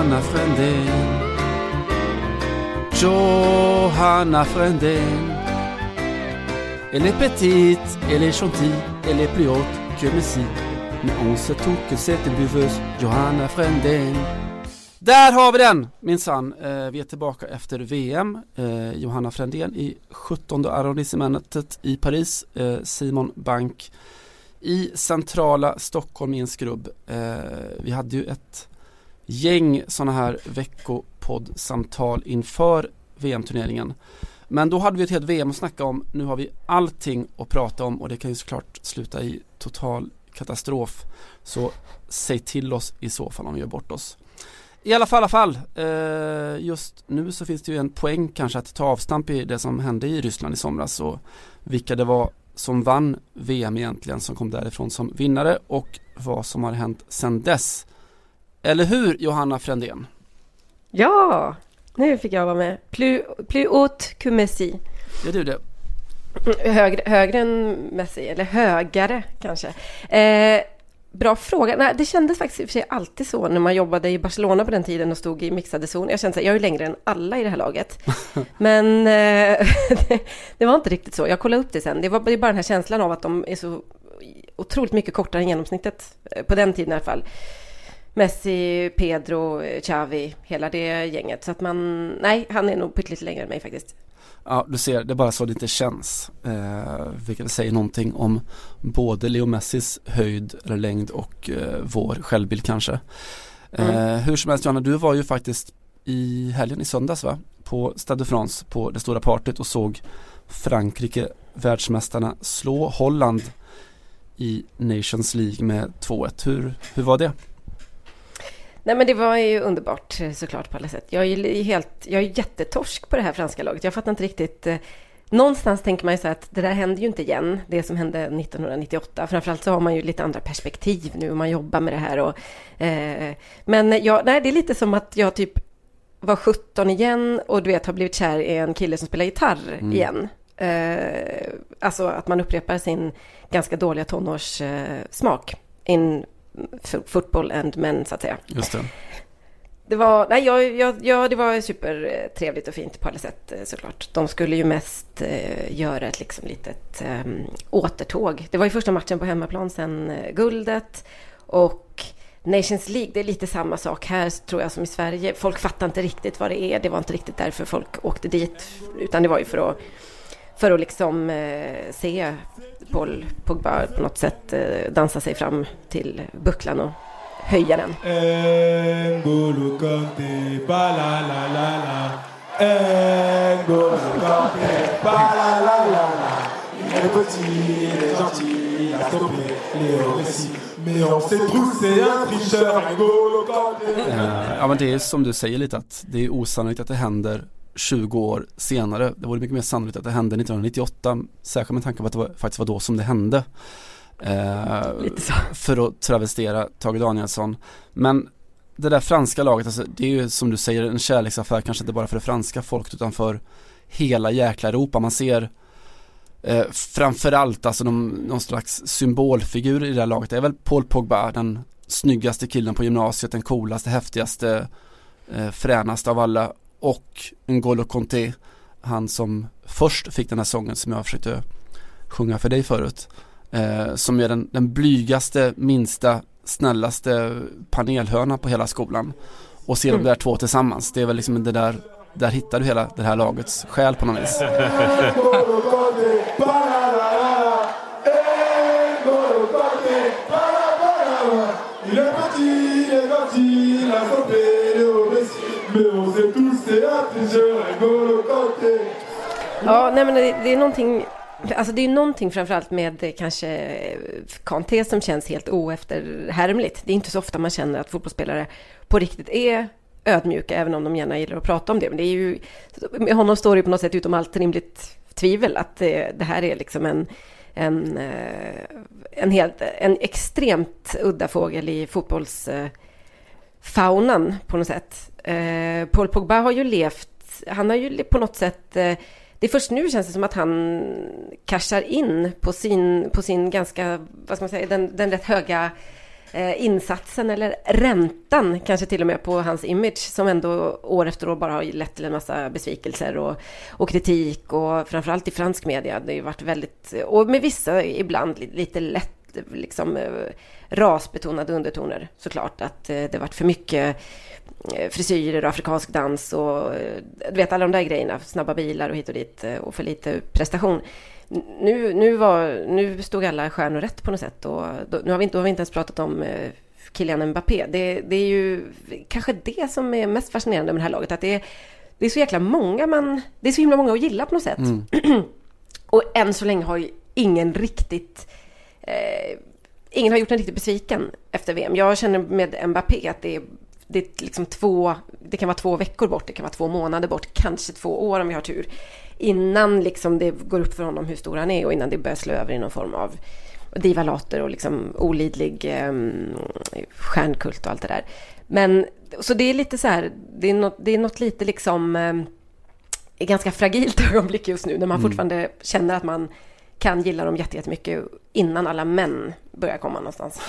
Johanna Frändén. Johanna Frändén. Elle est petite, elle est gentille, elle est plus haute que Messi. Mais on sait tout que c'est une buveuse, Johanna Frändén. Där har vi den minsann. Eh, vi är tillbaka efter VM. Eh, Johanna Frändén i 17 arrondissementet i Paris. Eh, Simon Bank i centrala Stockholm i en skrubb. Eh, vi hade ju ett gäng sådana här veckopoddsamtal inför VM-turneringen. Men då hade vi ett helt VM att snacka om. Nu har vi allting att prata om och det kan ju såklart sluta i total katastrof. Så säg till oss i så fall om vi gör bort oss. I alla fall, alla fall. Eh, just nu så finns det ju en poäng kanske att ta avstamp i det som hände i Ryssland i somras och vilka det var som vann VM egentligen som kom därifrån som vinnare och vad som har hänt sedan dess. Eller hur Johanna Frändén? Ja, nu fick jag vara med. Plus, plus haute que Messi. Det du det. Högre, högre än Messi, eller högare kanske. Eh, bra fråga. Nej, det kändes faktiskt i och för sig alltid så när man jobbade i Barcelona på den tiden och stod i mixade zon. Jag kände att jag är längre än alla i det här laget. Men eh, det var inte riktigt så. Jag kollade upp det sen. Det var bara den här känslan av att de är så otroligt mycket kortare än genomsnittet. Eh, på den tiden i alla fall. Messi, Pedro, Xavi, hela det gänget. Så att man, nej, han är nog pyttelite längre än mig faktiskt. Ja, du ser, det är bara så det inte känns. Eh, vilket säger någonting om både Leo Messis höjd eller längd och eh, vår självbild kanske. Eh, mm. Hur som helst Johanna, du var ju faktiskt i helgen i söndags va? På Stade de France på det stora partyt och såg Frankrike, världsmästarna, slå Holland i Nations League med 2-1. Hur, hur var det? Nej men det var ju underbart eh, såklart på alla sätt. Jag är, helt, jag är jättetorsk på det här franska laget. Jag fattar inte riktigt. Eh, någonstans tänker man ju så att det där händer ju inte igen, det som hände 1998. Framförallt så har man ju lite andra perspektiv nu och man jobbar med det här. Och, eh, men jag, nej, det är lite som att jag typ var 17 igen och du vet har blivit kär i en kille som spelar gitarr mm. igen. Eh, alltså att man upprepar sin ganska dåliga tonårssmak. Eh, football and men så att säga. Just det. Det var, nej, jag, jag, ja, det var supertrevligt och fint på alla sätt eh, såklart. De skulle ju mest eh, göra ett liksom litet eh, återtåg. Det var ju första matchen på hemmaplan sen eh, guldet. Och Nations League, det är lite samma sak här tror jag som i Sverige. Folk fattar inte riktigt vad det är. Det var inte riktigt därför folk åkte dit. Utan det var ju för att, för att liksom eh, se Paul Pogba på något sätt eh, dansa sig fram till bucklan och höja den. Kanté. Ja men det är som du säger lite att det är osannolikt att det händer 20 år senare. Det vore mycket mer sannolikt att det hände 1998, särskilt med tanke på att det var, faktiskt var då som det hände. Eh, för att travestera Tage Danielsson. Men det där franska laget, alltså, det är ju som du säger en kärleksaffär, kanske inte bara för det franska folket utan för hela jäkla Europa. Man ser eh, framförallt alltså någon, någon slags symbolfigur i det här laget. Det är väl Paul Pogba, den snyggaste killen på gymnasiet, den coolaste, häftigaste, eh, fränaste av alla och N'Golo Conte, han som först fick den här sången som jag försökte sjunga för dig förut. Eh, som är den, den blygaste, minsta, snällaste panelhörna på hela skolan. Och se mm. de där två tillsammans, det är väl liksom det där, där hittar du hela det här lagets själ på något vis. Ja, nej men det, det är någonting Alltså det är någonting framförallt med kanske Kanté som känns helt oefterhärmligt. Det är inte så ofta man känner att fotbollsspelare på riktigt är ödmjuka, även om de gärna gillar att prata om det. Men det är ju, med honom står det på något sätt utom allt rimligt tvivel att det, det här är liksom en, en, eh, en, helt, en extremt udda fågel i fotbollsfaunan på något sätt. Eh, Paul Pogba har ju levt, han har ju på något sätt eh, det är först nu känns det som att han cashar in på sin, på sin ganska, vad ska man säga, den, den rätt höga eh, insatsen eller räntan kanske till och med på hans image som ändå år efter år bara har lett till en massa besvikelser och, och kritik och framförallt i fransk media. Det har ju varit väldigt, och med vissa ibland lite lätt liksom eh, rasbetonade undertoner såklart. Att eh, det varit för mycket eh, frisyrer och afrikansk dans och du vet alla de där grejerna, snabba bilar och hit och dit och för lite prestation. Nu, nu, var, nu stod alla stjärnor rätt på något sätt och då, nu har vi inte, har vi inte ens pratat om Kylian Mbappé. Det, det är ju kanske det som är mest fascinerande med det här laget, att det är, det är så jäkla många man, det är så himla många att gilla på något sätt. Mm. och än så länge har ju ingen riktigt eh, ingen har gjort en riktigt besviken efter VM. Jag känner med Mbappé att det är, det är liksom två, det kan vara två veckor bort, det kan vara två månader bort, kanske två år om vi har tur. Innan liksom det går upp för honom hur stor han är och innan det börjar slå över i någon form av divalater och liksom olidlig eh, stjärnkult och allt det där. Men så det är lite så här, det är något, det är något lite liksom eh, ganska fragilt ögonblick just nu när man mm. fortfarande känner att man kan gilla dem jättemycket innan alla män börjar komma någonstans.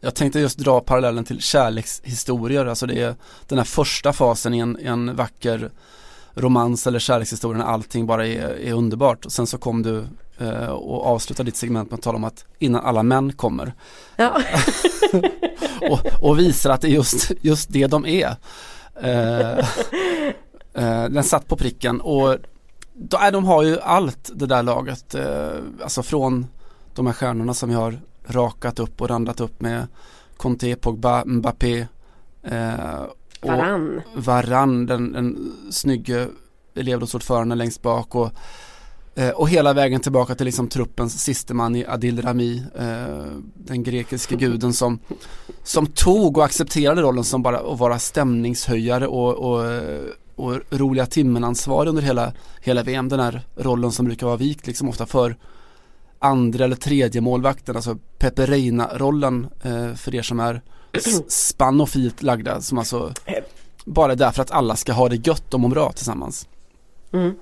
Jag tänkte just dra parallellen till kärlekshistorier, alltså det är den här första fasen i en, en vacker romans eller kärlekshistoria när allting bara är, är underbart. Och sen så kom du eh, och avslutade ditt segment med att tala om att innan alla män kommer. Ja. och, och visar att det är just, just det de är. Eh, eh, den satt på pricken och de har ju allt det där laget, eh, alltså från de här stjärnorna som vi har rakat upp och randat upp med Conte, Pogba, Mbappé eh, Varann Varann, den, den snygge elevrådsordföranden längst bak och, eh, och hela vägen tillbaka till liksom truppens siste man i Adil Rami eh, Den grekiske guden som Som tog och accepterade rollen som bara att vara stämningshöjare och, och och roliga timmen-ansvarig under hela, hela VM. Den här rollen som brukar vara vikt liksom ofta för andra eller tredje målvakten, alltså Pepe Reina-rollen eh, för er som är spanofilt lagda, som alltså bara är där för att alla ska ha det gött och må bra tillsammans. Mm.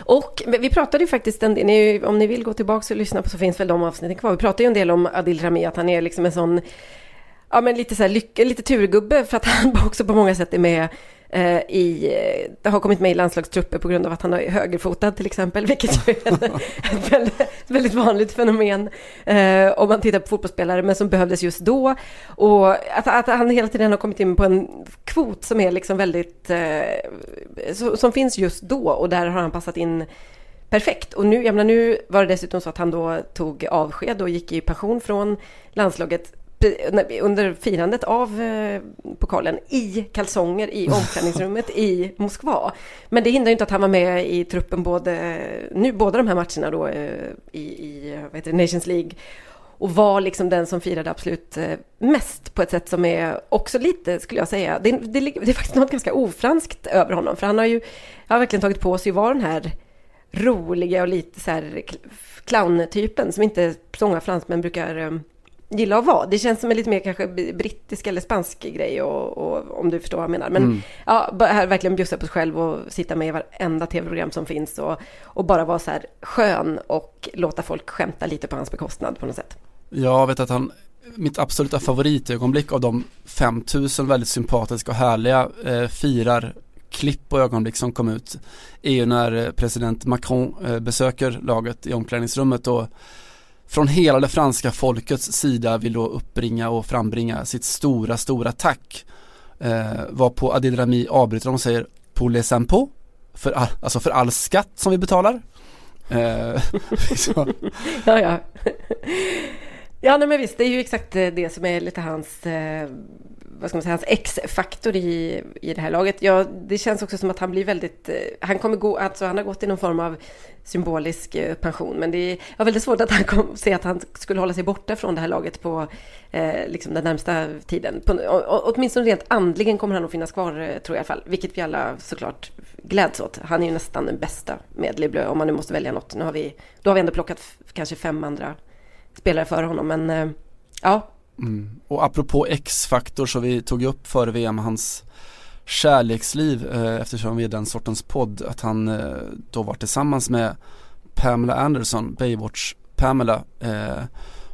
Och vi pratade ju faktiskt en del, om ni vill gå tillbaka och lyssna på så finns väl de avsnitten kvar. Vi pratade ju en del om Adil Rami, att han är liksom en sån, ja men lite så här lite turgubbe för att han också på många sätt är med Eh, i, det har kommit med i landslagstrupper på grund av att han är högerfotad till exempel, vilket är ett väldigt, väldigt vanligt fenomen eh, om man tittar på fotbollsspelare, men som behövdes just då. Och att, att han hela tiden har kommit in på en kvot som är liksom väldigt, eh, som finns just då och där har han passat in perfekt. Och nu, jag menar, nu var det dessutom så att han då tog avsked och gick i pension från landslaget under firandet av eh, pokalen i kalsonger i omklädningsrummet i Moskva. Men det hindrar inte att han var med i truppen både, nu, båda de här matcherna då eh, i, i det, Nations League och var liksom den som firade absolut eh, mest på ett sätt som är också lite, skulle jag säga, det, det, det är faktiskt något ganska ofranskt över honom, för han har ju har verkligen tagit på sig att vara den här roliga och lite så här clowntypen som inte så många fransmän brukar gilla att vara. Det känns som en lite mer kanske brittisk eller spansk grej och, och om du förstår vad jag menar. Men mm. ja, här verkligen bjussa på sig själv och sitta med i varenda tv-program som finns och, och bara vara så här skön och låta folk skämta lite på hans bekostnad på något sätt. Jag vet att han, mitt absoluta favoritögonblick av de 5000 väldigt sympatiska och härliga eh, firar klipp och ögonblick som kom ut är ju när eh, president Macron eh, besöker laget i omklädningsrummet och från hela det franska folkets sida vill då uppbringa och frambringa sitt stora, stora tack. Eh, var på Adil Rami avbryter dem och säger pour les impôts, för all, alltså för all skatt som vi betalar. Eh, ja, ja. Ja, nej, men visst, det är ju exakt eh, det som är lite hans eh, vad ska man säga, hans X-faktor i, i det här laget. Ja, det känns också som att han blir väldigt, eh, han kommer gå, alltså han har gått i någon form av symbolisk eh, pension, men det var väldigt svårt att han kom, se att han skulle hålla sig borta från det här laget på eh, liksom den närmsta tiden. På, och, åtminstone rent andligen kommer han att finnas kvar, eh, tror jag i alla fall, vilket vi alla såklart gläds åt. Han är ju nästan den bästa med Lebleu, om man nu måste välja något. Nu har vi, då har vi ändå plockat kanske fem andra spelare före honom, men eh, ja, Mm. Och apropå X-faktor så vi tog upp före VM hans kärleksliv eh, eftersom vi är den sortens podd att han eh, då var tillsammans med Pamela Anderson, Baywatch Pamela eh,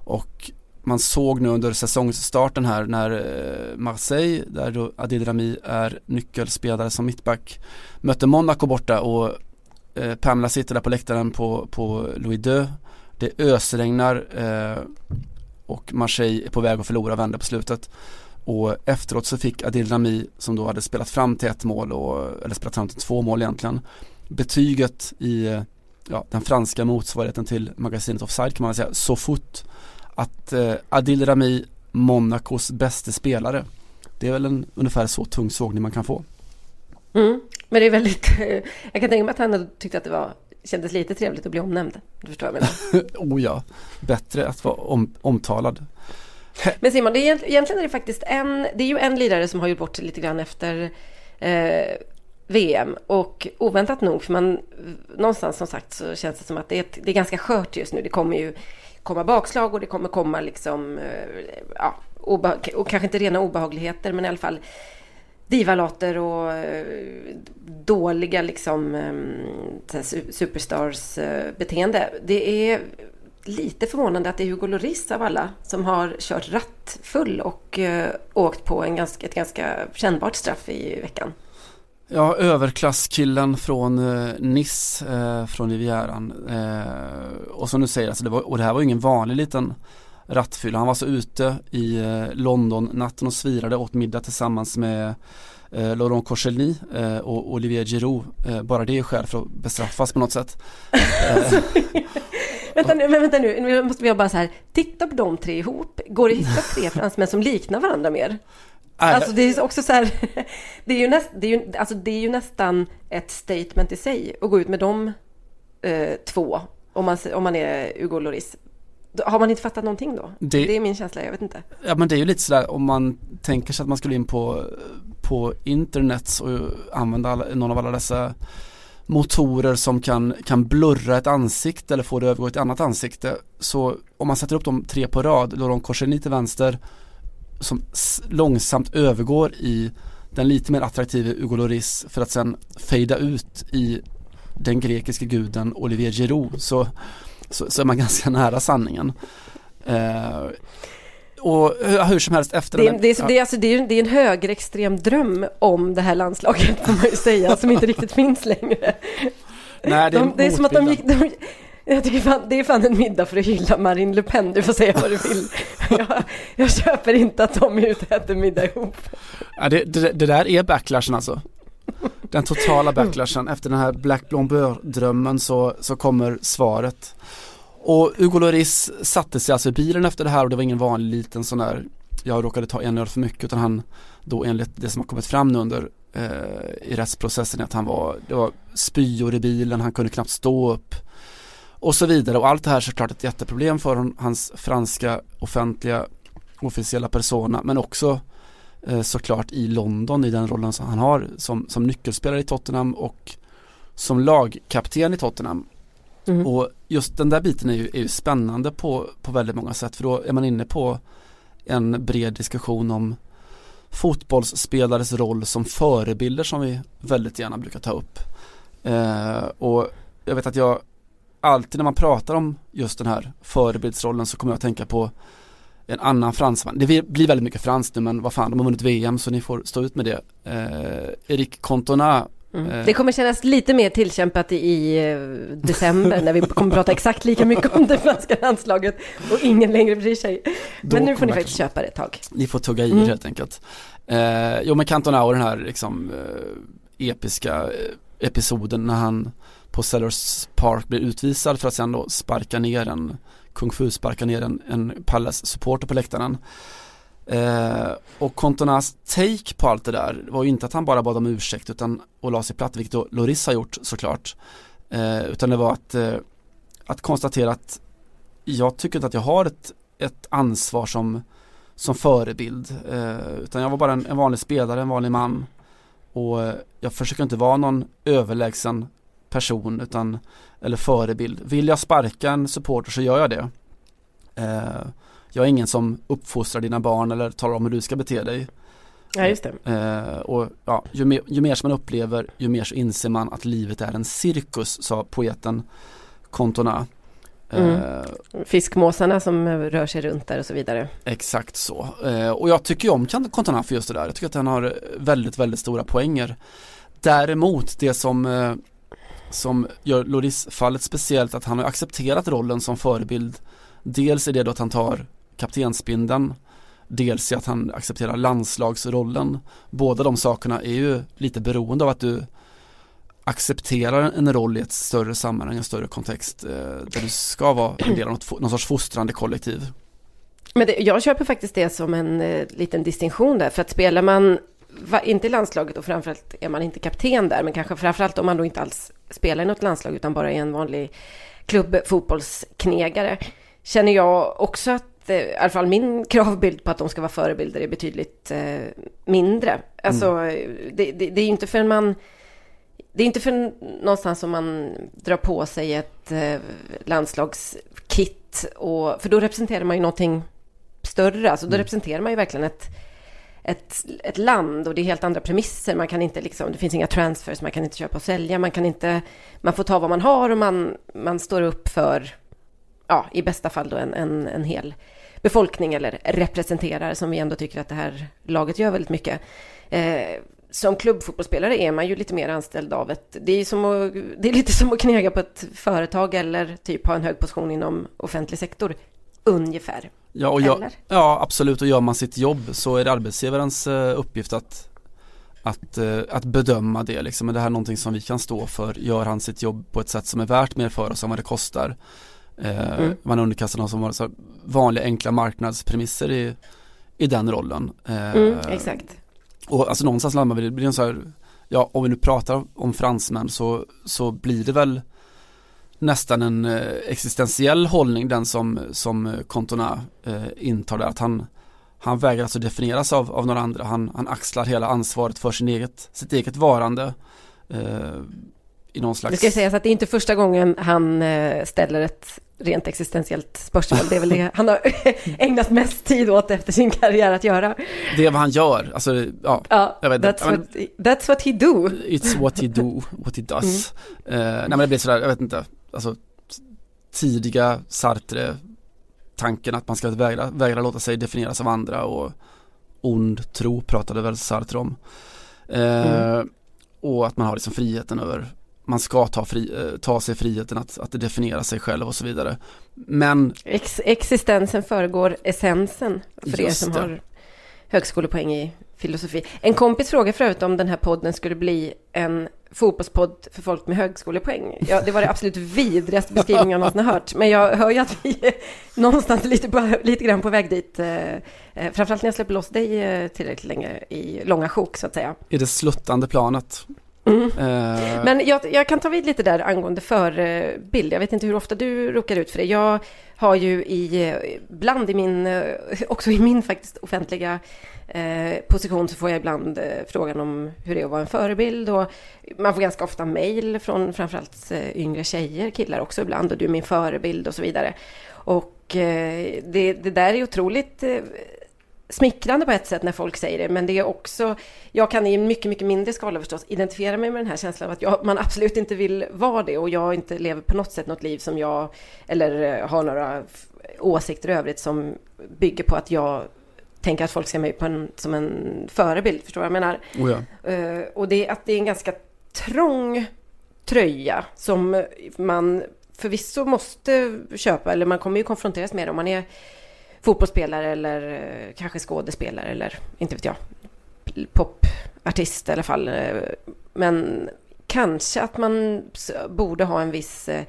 och man såg nu under säsongsstarten här när eh, Marseille, där då Adil Rami är nyckelspelare som mittback, mötte Monaco borta och eh, Pamela sitter där på läktaren på, på Louis II. Det ösregnar eh, och Marseille är på väg att förlora och vända på slutet. Och efteråt så fick Adil Rami, som då hade spelat fram till ett mål, och, eller spelat fram till två mål egentligen, betyget i ja, den franska motsvarigheten till magasinet Offside kan man säga, så fort att eh, Adil Rami, Monacos bästa spelare. Det är väl en ungefär så tung sågning man kan få. Mm, men det är väldigt, jag kan tänka mig att han tyckte att det var kändes lite trevligt att bli omnämnd. Du förstår vad jag menar? oh ja, bättre att vara om, omtalad. Men Simon, det är, egentligen är det faktiskt en, det är ju en lirare som har gjort bort sig lite grann efter eh, VM och oväntat nog, för man någonstans som sagt så känns det som att det är, det är ganska skört just nu. Det kommer ju komma bakslag och det kommer komma liksom, eh, ja, och kanske inte rena obehagligheter, men i alla fall divalater och eh, dåliga liksom ehm, superstars eh, beteende. Det är lite förvånande att det är Hugo Lloris av alla som har kört rattfull och eh, åkt på en ganska, ett ganska kännbart straff i veckan. Ja, överklasskillen från eh, Nice, eh, från Rivieran. Eh, och som du säger, alltså det var, och det här var ju ingen vanlig liten rattfylla. Han var så ute i eh, London natten och svirade, åt middag tillsammans med eh, Laurent Koscielny eh, och Olivier Giroud. Eh, bara det är skäl för att bestraffas på något sätt. alltså, vänta nu, vänta nu, nu måste vi bara så här, titta på de tre ihop. Går det att hitta tre fransmän som liknar varandra mer? Alltså det är också så här, det är ju, näst, det är ju, alltså det är ju nästan ett statement i sig att gå ut med de eh, två, om man, om man är Hugo Lloris. Har man inte fattat någonting då? Det, det, är min känsla, jag vet inte. Ja men det är ju lite sådär om man tänker sig att man skulle in på, på internet och använda alla, någon av alla dessa motorer som kan, kan blurra ett ansikte eller få det att övergå i ett annat ansikte. Så om man sätter upp de tre på rad, Laurent Koscielny till vänster, som långsamt övergår i den lite mer attraktiva Hugo Lloris för att sen fejda ut i den grekiska guden Olivier Giroud så, så, så är man ganska nära sanningen. Eh, och hur som helst efter det, den, det, är, det, är, alltså, det, är, det är en högerextrem dröm om det här landslaget får man ju säga som inte riktigt finns längre. Nej, det, är de, det är som att de gick, de, jag tycker fan, det är fan en middag för att hylla Marine Le Pen, du får säga vad du vill. Jag, jag köper inte att de är ute och äter middag ihop. Ja, det, det, det där är backlashen alltså. Den totala backlashen. Efter den här Black Blomber-drömmen så, så kommer svaret. Och Hugo Lloris satte sig alltså i bilen efter det här och det var ingen vanlig liten sån där jag råkade ta en öl för mycket utan han då enligt det som har kommit fram nu under eh, i rättsprocessen att han var, det var spyor i bilen, han kunde knappt stå upp och så vidare och allt det här är såklart ett jätteproblem för hans franska offentliga officiella persona men också eh, såklart i London i den rollen som han har som, som nyckelspelare i Tottenham och som lagkapten i Tottenham. Mm. Och just den där biten är ju, är ju spännande på, på väldigt många sätt för då är man inne på en bred diskussion om fotbollsspelares roll som förebilder som vi väldigt gärna brukar ta upp. Eh, och jag vet att jag alltid när man pratar om just den här förebildsrollen så kommer jag att tänka på en annan fransman. Det blir väldigt mycket franskt nu men vad fan, de har vunnit VM så ni får stå ut med det. Eh, Eric Cantona Mm. Eh. Det kommer kännas lite mer tillkämpat i eh, december när vi kommer prata exakt lika mycket om det franska landslaget och ingen längre bryr sig. Men nu får ni faktiskt köpa det ett tag. Ni får tugga i mm. helt enkelt. Eh, jo men Cantona och den här liksom eh, episka eh, episoden när han på Sellers Park blir utvisad för att sen då sparka ner en Kung Fu sparkar ner en, en Palace-supporter på läktaren. Eh, och Contonas take på allt det där var ju inte att han bara bad om ursäkt utan och la sig platt, vilket då Loris har gjort såklart. Eh, utan det var att, eh, att konstatera att jag tycker inte att jag har ett, ett ansvar som, som förebild. Eh, utan jag var bara en, en vanlig spelare, en vanlig man. Och eh, jag försöker inte vara någon överlägsen person utan, eller förebild. Vill jag sparka en supporter så gör jag det. Eh, jag är ingen som uppfostrar dina barn eller talar om hur du ska bete dig. Ja, just det. Eh, och ja, ju, mer, ju mer som man upplever, ju mer så inser man att livet är en cirkus, sa poeten Contona. Mm. Fiskmåsarna som rör sig runt där och så vidare. Exakt så. Och jag tycker om Cantona för just det där. Jag tycker att han har väldigt, väldigt stora poänger. Däremot det som, som gör Loris-fallet speciellt att han har accepterat rollen som förebild. Dels är det då att han tar kaptensbindeln dels i att han accepterar landslagsrollen. Båda de sakerna är ju lite beroende av att du accepterar en roll i ett större sammanhang, en större kontext eh, där du ska vara en del av något, någon sorts fostrande kollektiv. Men det, jag köper faktiskt det som en eh, liten distinktion där, för att spelar man inte i landslaget och framförallt är man inte kapten där, men kanske framförallt om man då inte alls spelar i något landslag utan bara är en vanlig klubbfotbollsknegare, känner jag också att Eh, i alla fall min kravbild på att de ska vara förebilder är betydligt eh, mindre. Alltså, mm. det, det, det, är inte för man... Det är inte för någonstans som man drar på sig ett eh, landslagskit. Och, för då representerar man ju någonting större. Alltså då mm. representerar man ju verkligen ett, ett, ett land och det är helt andra premisser. Man kan inte liksom, det finns inga transfers, man kan inte köpa och sälja. Man kan inte, man får ta vad man har och man, man står upp för ja, i bästa fall då en, en, en hel befolkning eller representerar som vi ändå tycker att det här laget gör väldigt mycket. Eh, som klubbfotbollsspelare är man ju lite mer anställd av ett... Det är, som att, det är lite som att knega på ett företag eller typ ha en hög position inom offentlig sektor. Ungefär. Ja, och gör, ja, absolut. Och gör man sitt jobb så är det arbetsgivarens uh, uppgift att, att, uh, att bedöma det. Liksom. Är det här någonting som vi kan stå för? Gör han sitt jobb på ett sätt som är värt mer för oss än vad det kostar? Eh, mm. Man underkastar någon som har så vanliga enkla marknadspremisser i, i den rollen. Eh, mm, exakt. Och alltså någonstans landar vi, det blir en så här, ja om vi nu pratar om fransmän så, så blir det väl nästan en eh, existentiell hållning den som, som eh, Cantona eh, intar där. Att han, han vägrar alltså definieras av, av några andra. Han, han axlar hela ansvaret för sin eget, sitt eget varande. Eh, i någon slags... Det ska sägas att det är inte första gången han eh, ställer ett rent existentiellt spörsmål. Det är väl det han har ägnat mest tid åt efter sin karriär att göra. Det är vad han gör. Alltså, ja, ja jag vet that's, what, that's what he do. It's what he do, what he does. Mm. Uh, nej men det blir sådär, jag vet inte, alltså tidiga Sartre tanken att man ska vägra, vägra låta sig definieras av andra och ond tro pratade väl Sartre om. Uh, mm. Och att man har liksom friheten över man ska ta, fri, eh, ta sig friheten att, att definiera sig själv och så vidare. Men Ex existensen föregår essensen för er som det. har högskolepoäng i filosofi. En kompis frågade förut om den här podden skulle bli en fotbollspodd för folk med högskolepoäng. Ja, det var det absolut vidrigaste beskrivningen jag någonsin har hört. Men jag hör ju att vi är någonstans lite, på, lite grann på väg dit. Eh, eh, framförallt när jag släpper loss dig tillräckligt länge i långa sjok så att säga. I det sluttande planet. Mm. Uh, Men jag, jag, kan ta vid lite där angående förebild. Jag vet inte hur ofta du råkar ut för det. Jag har ju i, ibland i min, eh, också i min faktiskt offentliga eh, position så får jag ibland eh, frågan om hur det är att vara en förebild. Och man får ganska ofta mejl från framförallt eh, yngre tjejer, killar också ibland. Och du är min förebild och så vidare. Och eh, det, det där är otroligt eh, smickrande på ett sätt när folk säger det, men det är också, jag kan i mycket, mycket mindre skala förstås identifiera mig med den här känslan av att jag, man absolut inte vill vara det och jag inte lever på något sätt något liv som jag, eller eh, har några åsikter i övrigt som bygger på att jag tänker att folk ser mig på en, som en förebild, förstår du vad jag menar? Oh ja. uh, och det är att det är en ganska trång tröja som man förvisso måste köpa, eller man kommer ju konfronteras med det om man är fotbollsspelare eller eh, kanske skådespelare eller inte vet jag, popartist i alla fall. Eh, men kanske att man borde ha en viss eh,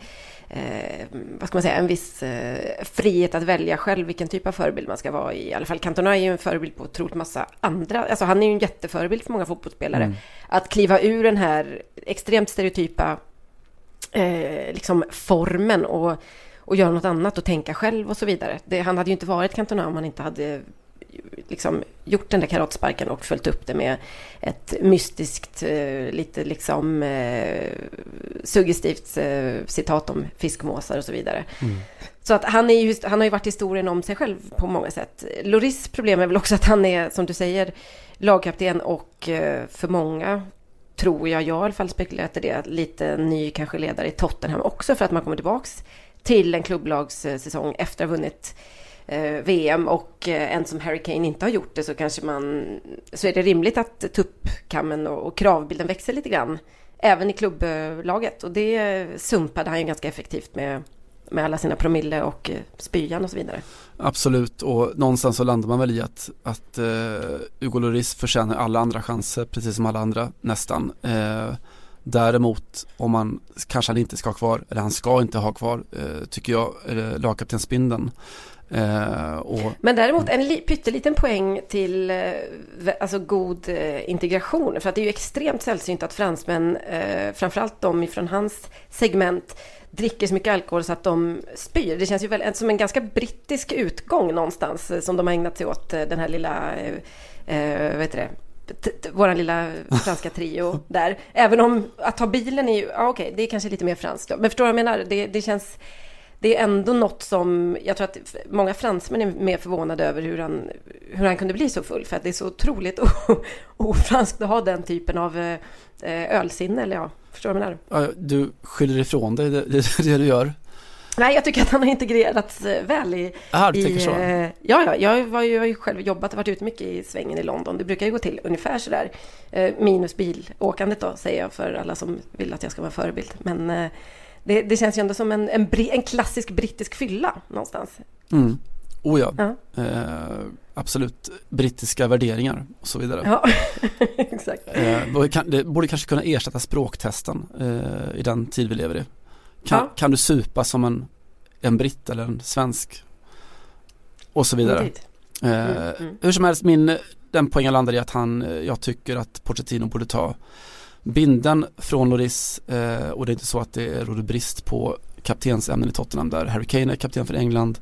vad ska man säga, en viss eh, frihet att välja själv vilken typ av förebild man ska vara i. I alla fall Cantona är ju en förebild på otroligt massa andra, alltså han är ju en jätteförebild för många fotbollsspelare. Mm. Att kliva ur den här extremt stereotypa eh, liksom formen och och göra något annat och tänka själv och så vidare. Det, han hade ju inte varit Cantona om han inte hade liksom gjort den där karatsparken och följt upp det med ett mystiskt, eh, lite liksom eh, suggestivt eh, citat om fiskmåsar och så vidare. Mm. Så att han, är just, han har ju varit historien om sig själv på många sätt. Loris problem är väl också att han är, som du säger, lagkapten och eh, för många tror jag, jag i alla fall spekulerat i det, lite ny kanske ledare i Tottenham också för att man kommer tillbaks till en klubblagssäsong efter att ha vunnit eh, VM och eh, en som Harry Kane inte har gjort det så kanske man så är det rimligt att tuppkammen och, och kravbilden växer lite grann även i klubblaget och det sumpade han ju ganska effektivt med med alla sina promille och eh, spyan och så vidare. Absolut och någonstans så landar man väl i att, att uh, Hugo Lloris förtjänar alla andra chanser precis som alla andra nästan. Uh, däremot om man kanske han inte ska ha kvar, eller han ska inte ha kvar, eh, tycker jag, uh, lagkaptensbindeln. Eh, och, Men däremot en li, pytteliten poäng till eh, alltså god eh, integration. För att det är ju extremt sällsynt att fransmän, eh, framförallt de från hans segment, dricker så mycket alkohol så att de spyr. Det känns ju väl som en ganska brittisk utgång någonstans eh, som de har ägnat sig åt, eh, den här lilla, eh, eh vad heter det, vår lilla franska trio där. Även om att ta bilen är ju, ja, okej, okay, det är kanske lite mer franskt. Men förstår du vad jag menar? Det, det känns, det är ändå något som, jag tror att många fransmän är mer förvånade över hur han, hur han kunde bli så full. För att det är så otroligt ofranskt att ha den typen av eh, eh, ölsinne, eller ja, Förstår du vad jag menar? Du skyller ifrån dig, det, det det du gör. Nej, jag tycker att han har integrerats eh, väl i... Aha, du tänker så? Eh, ja, ja, jag, har ju själv jobbat och varit ute mycket i svängen i London. Det brukar ju gå till ungefär sådär. Eh, minus bilåkandet då, säger jag för alla som vill att jag ska vara förebild. Men det, det känns ju ändå som en, en, en klassisk brittisk fylla någonstans. Mm. Oh ja, ja. Eh, absolut. Brittiska värderingar och så vidare. Ja, exakt. Eh, det borde kanske kunna ersätta språktesten eh, i den tid vi lever i. Kan, ja. kan du supa som en, en britt eller en svensk? Och så vidare. Eh, mm, mm. Hur som helst, min, den poängen landar i att han, eh, jag tycker att Pochettino borde ta binden från Loris eh, och det är inte så att det råder brist på kaptensämnen i Tottenham där Harry Kane är kapten för England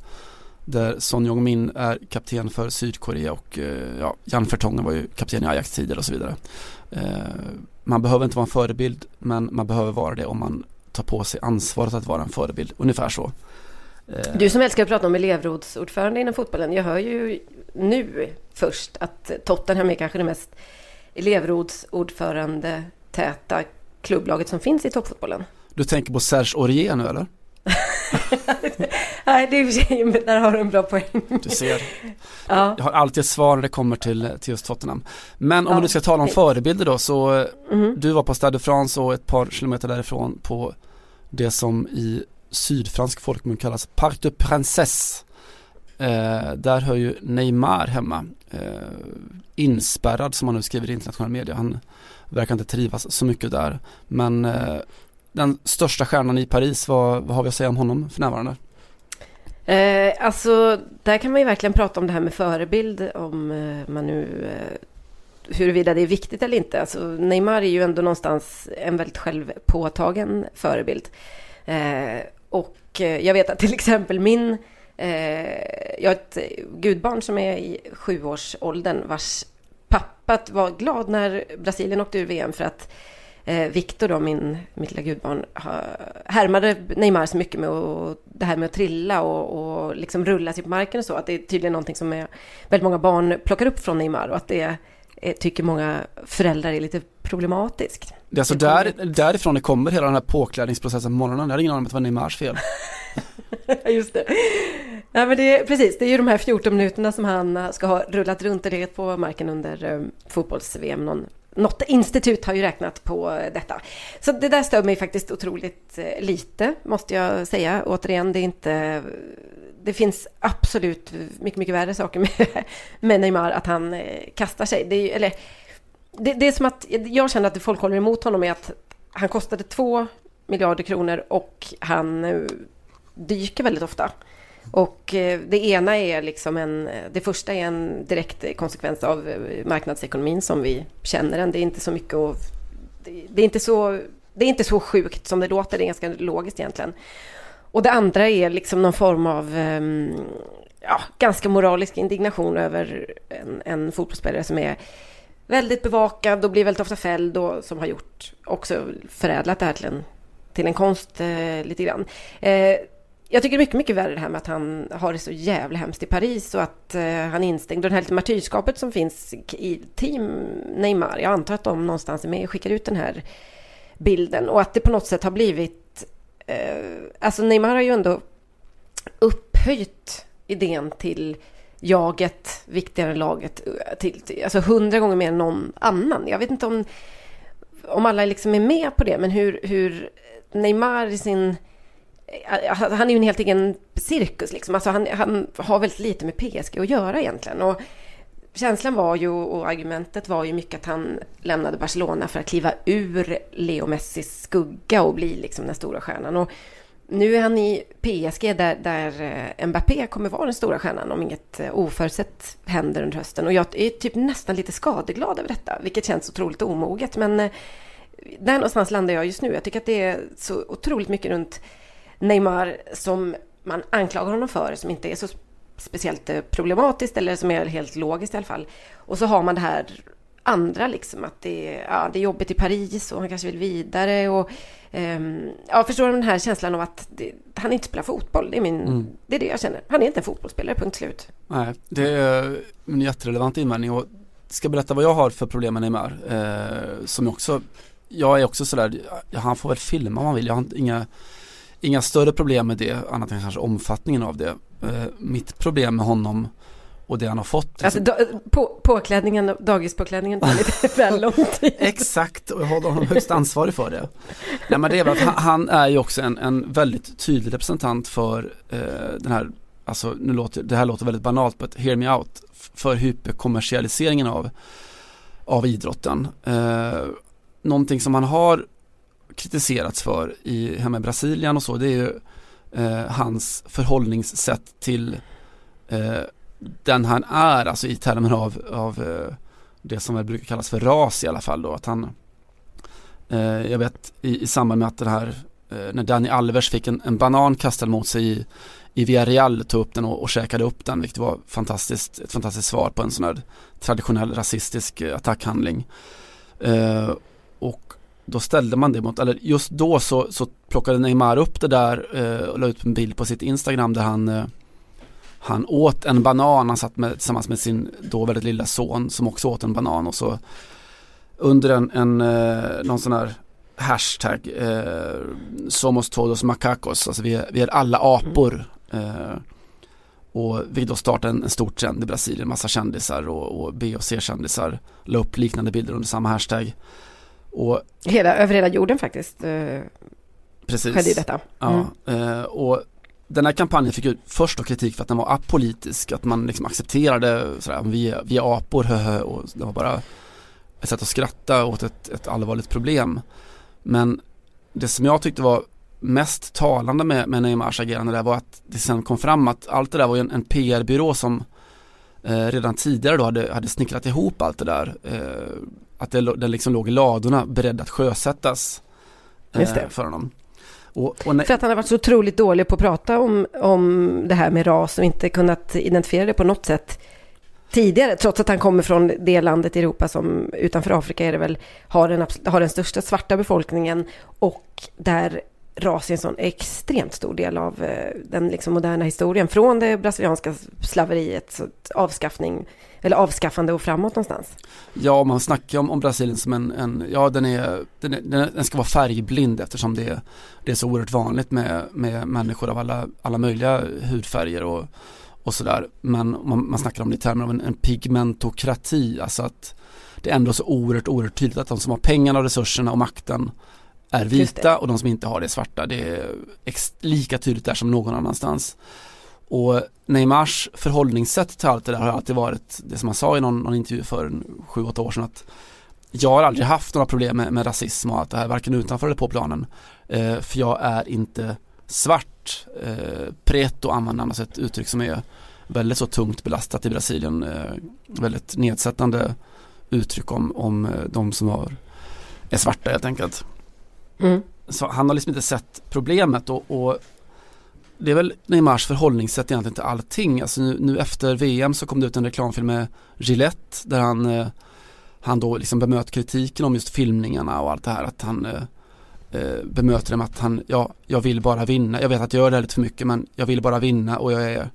där Son Jong-Min är kapten för Sydkorea och eh, ja, Jan Vertonghen var ju kapten i Ajax tidigare och så vidare. Eh, man behöver inte vara en förebild men man behöver vara det om man tar på sig ansvaret att vara en förebild, ungefär så. Eh, du som älskar att prata om elevrådsordförande inom fotbollen, jag hör ju nu först att Tottenham är kanske det mest elevrådsordförande täta klubblaget som finns i toppfotbollen. Du tänker på Serge Aurier nu eller? Nej, det är i för sig, där har du en bra poäng. Du ser. Ja. Jag har alltid ett svar när det kommer till, till just Tottenham. Men om ja, du ska tala om förebilder då, så mm. du var på Stade de France och ett par kilometer därifrån på det som i sydfransk folkmun kallas Parc de Princesse. Eh, där hör ju Neymar hemma. Eh, inspärrad som man nu skriver i internationell media. Han verkar inte trivas så mycket där. Men eh, den största stjärnan i Paris, vad, vad har vi att säga om honom för närvarande? Eh, alltså, där kan man ju verkligen prata om det här med förebild, om eh, man nu eh, huruvida det är viktigt eller inte. Alltså, Neymar är ju ändå någonstans en väldigt självpåtagen förebild. Eh, och eh, jag vet att till exempel min, eh, jag har ett gudbarn som är i sjuårsåldern vars pappa var glad när Brasilien åkte ur VM för att eh, Viktor då, min, mitt lilla gudbarn, härmade Neymar så mycket med och, det här med att trilla och, och liksom rulla sig på marken och så. Att det är tydligen någonting som är, väldigt många barn plockar upp från Neymar och att det är, tycker många föräldrar är lite problematiskt. Det är alltså där, därifrån det kommer hela den här påklädningsprocessen på morgonen. Jag har ingen aning om att det var Neymars fel. Just det. Nej, men det är, precis, det är ju de här 14 minuterna som han ska ha rullat runt och på marken under um, fotbolls-VM någon något institut har ju räknat på detta. Så det där stör mig faktiskt otroligt eh, lite, måste jag säga. Återigen, det är inte... Det finns absolut mycket, mycket värre saker med, med Neymar, att han eh, kastar sig. Det är, eller, det, det är som att jag känner att folk håller emot honom i att han kostade två miljarder kronor och han eh, dyker väldigt ofta. Och eh, det ena är liksom en, eh, det första är en direkt konsekvens av eh, marknadsekonomin som vi känner den. Det är inte så mycket och... det är inte så, det är inte så sjukt som det låter, det är ganska logiskt egentligen. Och det andra är liksom någon form av ehm, ja, ganska moralisk indignation över en, en fotbollsspelare som är väldigt bevakad och blir väldigt ofta fälld och som har gjort också förädlat det här till en, till en konst eh, lite grann. Eh, jag tycker det är mycket, mycket värre det här med att han har det så jävla hemskt i Paris och att eh, han är instängd. Och det här lite martyrskapet som finns i team Neymar. Jag antar att de någonstans är med och skickar ut den här bilden. Och att det på något sätt har blivit... Eh, alltså Neymar har ju ändå upphöjt idén till jaget, viktigare än laget, eh, till, till, alltså hundra gånger mer än någon annan. Jag vet inte om, om alla liksom är med på det, men hur, hur Neymar i sin... Alltså, han är ju en helt egen cirkus liksom. Alltså han, han har väldigt lite med PSG att göra egentligen. Och känslan var ju, och argumentet var ju mycket att han lämnade Barcelona för att kliva ur Leo Messis skugga och bli liksom den stora stjärnan. Och nu är han i PSG där, där eh, Mbappé kommer vara den stora stjärnan om inget eh, oförutsett händer under hösten. Och jag är typ nästan lite skadeglad över detta, vilket känns otroligt omoget. Men eh, där någonstans landar jag just nu. Jag tycker att det är så otroligt mycket runt Neymar som man anklagar honom för, som inte är så speciellt problematiskt eller som är helt logiskt i alla fall. Och så har man det här andra liksom att det är, ja, det är jobbigt i Paris och han kanske vill vidare och um, ja, förstår du den här känslan av att det, han inte spelar fotboll. Det är, min, mm. det är det jag känner. Han är inte en fotbollsspelare, punkt slut. Nej, det är en jätterelevant invändning och ska berätta vad jag har för problem med Neymar. Eh, som också, jag är också sådär, han får väl filma om han vill. Jag har inga, inga större problem med det, annat än kanske omfattningen av det. Eh, mitt problem med honom och det han har fått. Alltså på, påklädningen, dagispåklädningen tar lite väl lång tid. Exakt, och jag håller honom högst ansvarig för det. Nej men det är han, han är ju också en, en väldigt tydlig representant för eh, den här, alltså nu låter, det här låter väldigt banalt, but hear me out, för hyperkommersialiseringen av, av idrotten. Eh, någonting som han har kritiserats för i, hemma i Brasilien och så, det är ju eh, hans förhållningssätt till eh, den han är, alltså i termer av, av eh, det som väl brukar kallas för ras i alla fall då, att han eh, jag vet i, i samband med att den här eh, när Dani Alvers fick en, en, banan kastad mot sig i, i Villarreal tog upp den och, och käkade upp den vilket var fantastiskt, ett fantastiskt svar på en sån här traditionell rasistisk eh, attackhandling. Eh, då ställde man det mot, eller just då så, så plockade Neymar upp det där eh, och la ut en bild på sitt Instagram där han eh, han åt en banan, han satt med, tillsammans med sin då väldigt lilla son som också åt en banan och så under en, en eh, någon sån här hashtag eh, Somos todos macacos, alltså vi är, vi är alla apor. Eh, och vi då startade en, en stor trend i Brasilien, massa kändisar och, och B och C-kändisar la upp liknande bilder under samma hashtag. Och, hela, över hela jorden faktiskt eh, precis. skedde detta. Mm. Ja, eh, och den här kampanjen fick ju först då kritik för att den var apolitisk, att man liksom accepterade sådär, vi, vi är apor, höhö, och det var bara ett sätt att skratta åt ett, ett allvarligt problem. Men det som jag tyckte var mest talande med, med Neymars agerande där var att det sen kom fram att allt det där var en, en PR-byrå som eh, redan tidigare då hade, hade snickrat ihop allt det där. Eh, att det, det liksom låg i ladorna beredd att sjösättas eh, för honom. Och, och För att han har varit så otroligt dålig på att prata om, om det här med ras och inte kunnat identifiera det på något sätt tidigare, trots att han kommer från det landet i Europa som utanför Afrika är det väl, har den, har den största svarta befolkningen och där ras är en sån extremt stor del av eh, den liksom moderna historien. Från det brasilianska slaveriet, avskaffning, eller avskaffande och framåt någonstans. Ja, man snackar om, om Brasilien som en, en ja den är, den, är, den ska vara färgblind eftersom det, är, det är så oerhört vanligt med, med människor av alla, alla möjliga hudfärger och, och sådär. Men man, man snackar om det i termer av en, en pigmentokrati, alltså att det är ändå så oerhört, oerhört tydligt att de som har pengarna, resurserna och makten är vita och de som inte har det är svarta. Det är lika tydligt där som någon annanstans. Och Neymars förhållningssätt till allt det där har alltid varit det som han sa i någon, någon intervju för sju, åtta år sedan att jag har aldrig haft några problem med, med rasism och allt det här, varken utanför eller på planen. Eh, för jag är inte svart. Eh, preto använder annars ett uttryck som är väldigt så tungt belastat i Brasilien. Eh, väldigt nedsättande uttryck om, om eh, de som har, är svarta helt enkelt. Mm. Så han har liksom inte sett problemet och, och det är väl Neymars förhållningssätt egentligen till allting. Alltså nu, nu, efter VM så kom det ut en reklamfilm med Gillette där han, eh, han då liksom bemöt kritiken om just filmningarna och allt det här. Att han eh, eh bemöter det med att han, ja, jag vill bara vinna. Jag vet att jag gör det här lite för mycket men jag vill bara vinna och jag är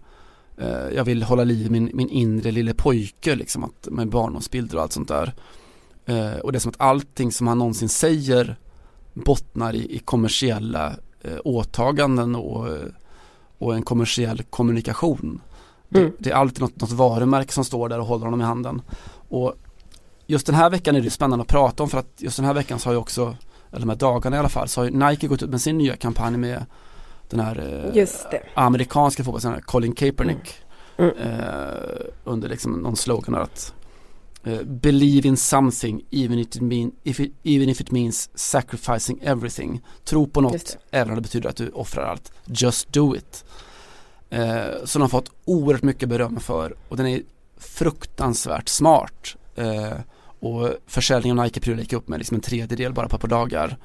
eh, jag vill hålla liv i min, min inre lille pojke liksom att, med barndomsbilder och allt sånt där. Eh, och det är som att allting som han någonsin säger bottnar i, i kommersiella eh, åtaganden och, och en kommersiell kommunikation. Det, Mm. det är alltid något, något varumärke som står där och håller honom i handen. Och just den här veckan är det spännande att prata om för att just den här veckan så har ju också, eller de här dagarna i alla fall, så har ju Nike gått ut med sin nya kampanj med den här eh, amerikanska fotbollsspelaren Colin Kaepernick Mm. eh, under liksom någon slogan att eh, Believe in something even if, it mean, if it, even if it means sacrificing everything. Tro på något även om det betyder att du offrar allt. Just do it. Eh, som de har fått oerhört mycket beröm för och den är fruktansvärt smart. Eh, och försäljningen av Nike-prylar gick upp med liksom en tredjedel bara på ett par dagar.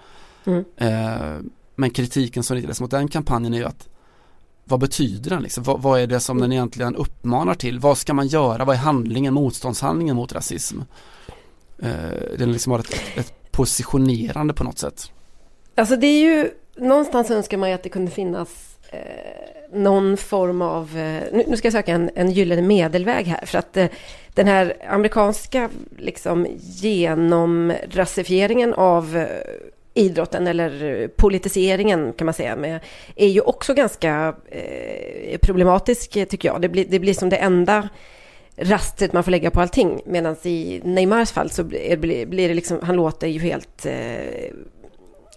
Mm. Men kritiken som riktades mot den kampanjen är ju att vad betyder den liksom? Vad, vad är det som den egentligen uppmanar till? Vad ska man göra? Vad är handlingen, motståndshandlingen mot rasism? Eh, den liksom har ett, ett, positionerande på något sätt. Alltså det är ju, någonstans önskar man ju att det kunde finnas eh, någon form av, eh, nu, nu ska jag söka en, en gyllene medelväg här, för att eh, den här amerikanska liksom genomrasifieringen av eh, idrotten eller politiseringen kan man säga med, är ju också ganska eh, problematisk tycker jag. Det blir, det blir som det enda rastet man får lägga på allting. Medan i Neymars fall så blir, blir det liksom, han låter ju helt eh,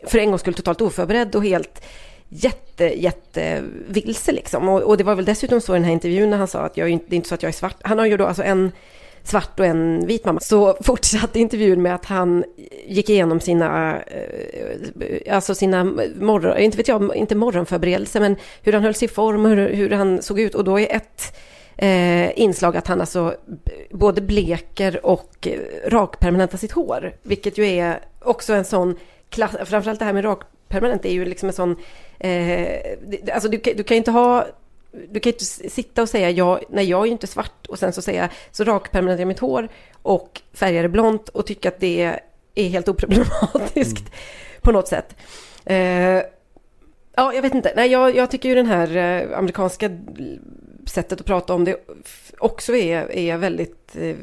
för en gångs skull totalt oförberedd och helt jätte, jätte vilse liksom. Och, och det var väl dessutom så i den här intervjun när han sa att jag det är inte så att jag är svart. Han har ju då alltså en svart och en vit mamma. Så fortsatte intervjun med att han gick igenom sina, eh, alltså sina morgon, inte vet jag, inte morgonförberedelser, men hur han höll sig i form och hur, hur han såg ut. Och då är ett eh, inslag att han alltså både bleker och eh, rakpermanentar sitt hår. Vilket ju är också en sån klass, framförallt det här med rakpermanent är ju liksom en sån, eh, alltså du, du kan ju inte ha du kan ju inte sitta och säga ja, nej jag är ju inte svart och sen så säga så rakpermanentar jag mitt hår och färgar det blont och tycka att det är helt oproblematiskt på något sätt. Eh, ja, jag vet inte. Nej, jag, jag tycker ju den här eh, amerikanska sättet att prata om det också är, är väldigt eh,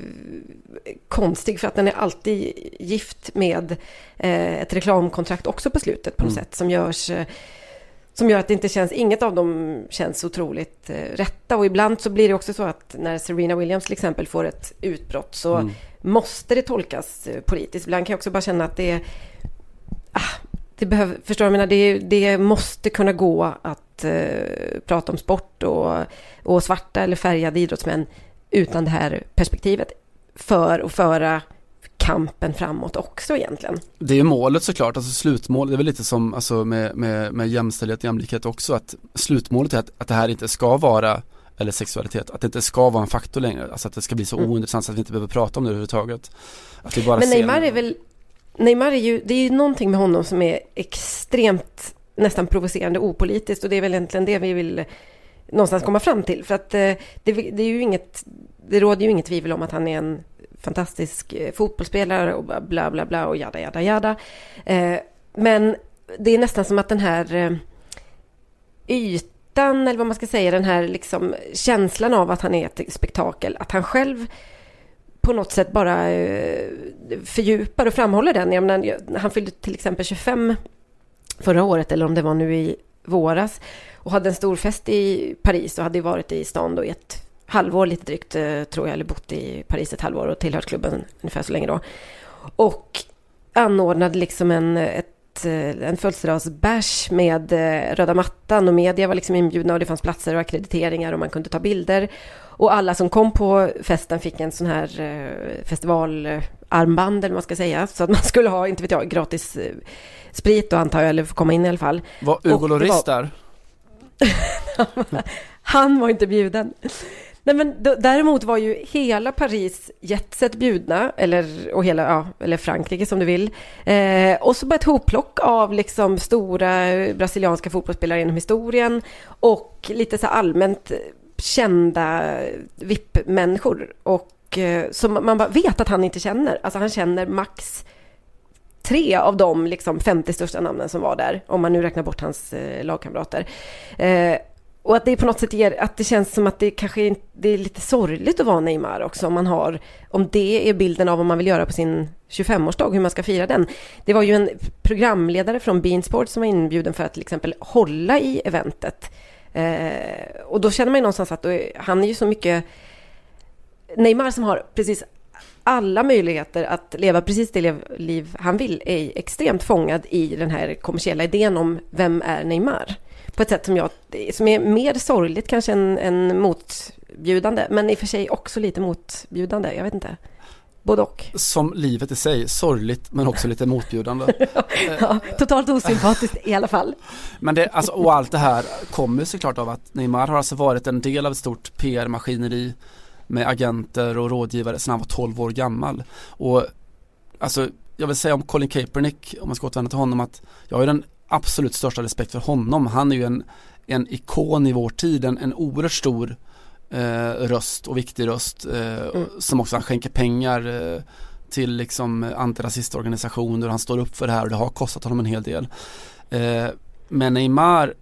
konstig för att den är alltid gift med eh, ett reklamkontrakt också på slutet på något Mm. sätt som görs eh, som gör att det inte känns, inget av dem känns otroligt eh, rätta och ibland så blir det också så att när Serena Williams till exempel får ett utbrott så Mm. måste det tolkas eh, politiskt. Ibland kan jag också bara känna att det är ah, det behöver, förstår du, menar, det, det måste kunna gå att eh, prata om sport och, och svarta eller färgade idrottsmän utan det här perspektivet för att föra kampen framåt också egentligen. Det är ju målet såklart, alltså slutmålet, det är väl lite som alltså med, med, med jämställdhet och jämlikhet också att slutmålet är att, att det här inte ska vara eller sexualitet, att det inte ska vara en faktor längre, alltså att det ska bli så Mm. ointressant så att vi inte behöver prata om det överhuvudtaget. Att vi bara Men ser Neymar är väl, Neymar är ju, det är ju någonting med honom som är extremt nästan provocerande opolitiskt och det är väl egentligen det vi vill någonstans komma fram till. För att eh, det, det är ju inget, det råder ju inget tvivel om att han är en fantastisk eh, fotbollsspelare och bla bla bla och jada jada jada. Eh, men det är nästan som att den här eh, ytan, eller vad man ska säga, den här liksom känslan av att han är ett spektakel, att han själv på något sätt bara fördjupar och framhåller den. Jag menar, han fyllde till exempel 25 förra året, eller om det var nu i våras, och hade en stor fest i Paris och hade varit i stan då i ett halvår lite drygt, eh, tror jag, eller bott i Paris ett halvår och tillhört klubben ungefär så länge då. Och anordnade liksom en, ett, eh, en födelsedagsbärs med eh, röda mattan och media var liksom inbjudna och det fanns platser och akkrediteringar och man kunde ta bilder. Och alla som kom på festen fick en sån här festivalarmband eller vad man ska säga. Så att man skulle ha, inte vet jag, gratis sprit då antar jag, eller få komma in i alla fall. Var Hugo var- där? Han var inte bjuden. Nej, men däremot var ju hela Paris jetset bjudna, eller, och hela, ja, eller Frankrike som du vill. Eh, och så bara ett hopplock av liksom stora brasilianska fotbollsspelare genom historien och lite så allmänt kända VIP-människor. Och eh, som man bara vet att han inte känner. Alltså han känner max tre av de liksom 50 största namnen som var där, om man nu räknar bort hans eh, lagkamrater. Eh, och att det på något sätt ger, att det känns som att det kanske är, det är lite sorgligt att vara Neymar också, om man har, om det är bilden av vad man vill göra på sin 25-årsdag, hur man ska fira den. Det var ju en programledare från Beansport som var inbjuden för att till exempel hålla i eventet. Eh, och då känner man ju någonstans att då, han är ju så mycket Neymar som har precis alla möjligheter att leva precis det liv han vill är extremt fångad i den här kommersiella idén om vem är Neymar? På ett sätt som, jag, som är mer sorgligt kanske än, än motbjudande, men i och för sig också lite motbjudande. Jag vet inte. Både och. Som livet i sig, sorgligt men också lite motbjudande. ja, totalt osympatiskt i alla fall. Men det, alltså, och allt det här kommer såklart av att Neymar har alltså varit en del av ett stort PR-maskineri med agenter och rådgivare sedan han var 12 år gammal. Och alltså, jag vill säga om Colin Kaepernick, om man ska återvända till honom, att jag har den absolut största respekt för honom. Han är ju en, en ikon i vår tid, en, en oerhört stor eh, röst och viktig röst eh, mm. som också han skänker pengar eh, till liksom antirasistorganisationer han står upp för det här och det har kostat honom en hel del. Eh, men Neymar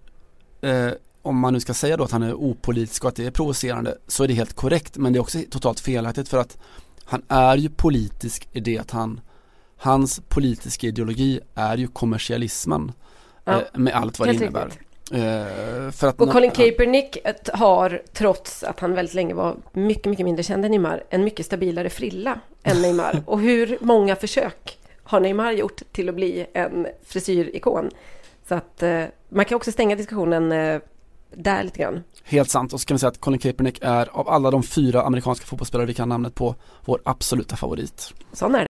eh, om man nu ska säga då att han är opolitisk och att det är provocerande så är det helt korrekt men det är också totalt felaktigt för att han är ju politisk i det att han hans politiska ideologi är ju kommersialismen ja, eh, med allt vad det innebär. Eh, för att och Colin Kaepernick har, trots att han väldigt länge var mycket, mycket mindre känd än Neymar, en mycket stabilare frilla än Neymar. och hur många försök har Neymar gjort till att bli en frisyrikon? Så att eh, man kan också stänga diskussionen eh, där lite grann. Helt sant och så kan vi säga att Colin Kaepernick är av alla de fyra amerikanska fotbollsspelare vi kan namnet på vår absoluta favorit. Sån är det.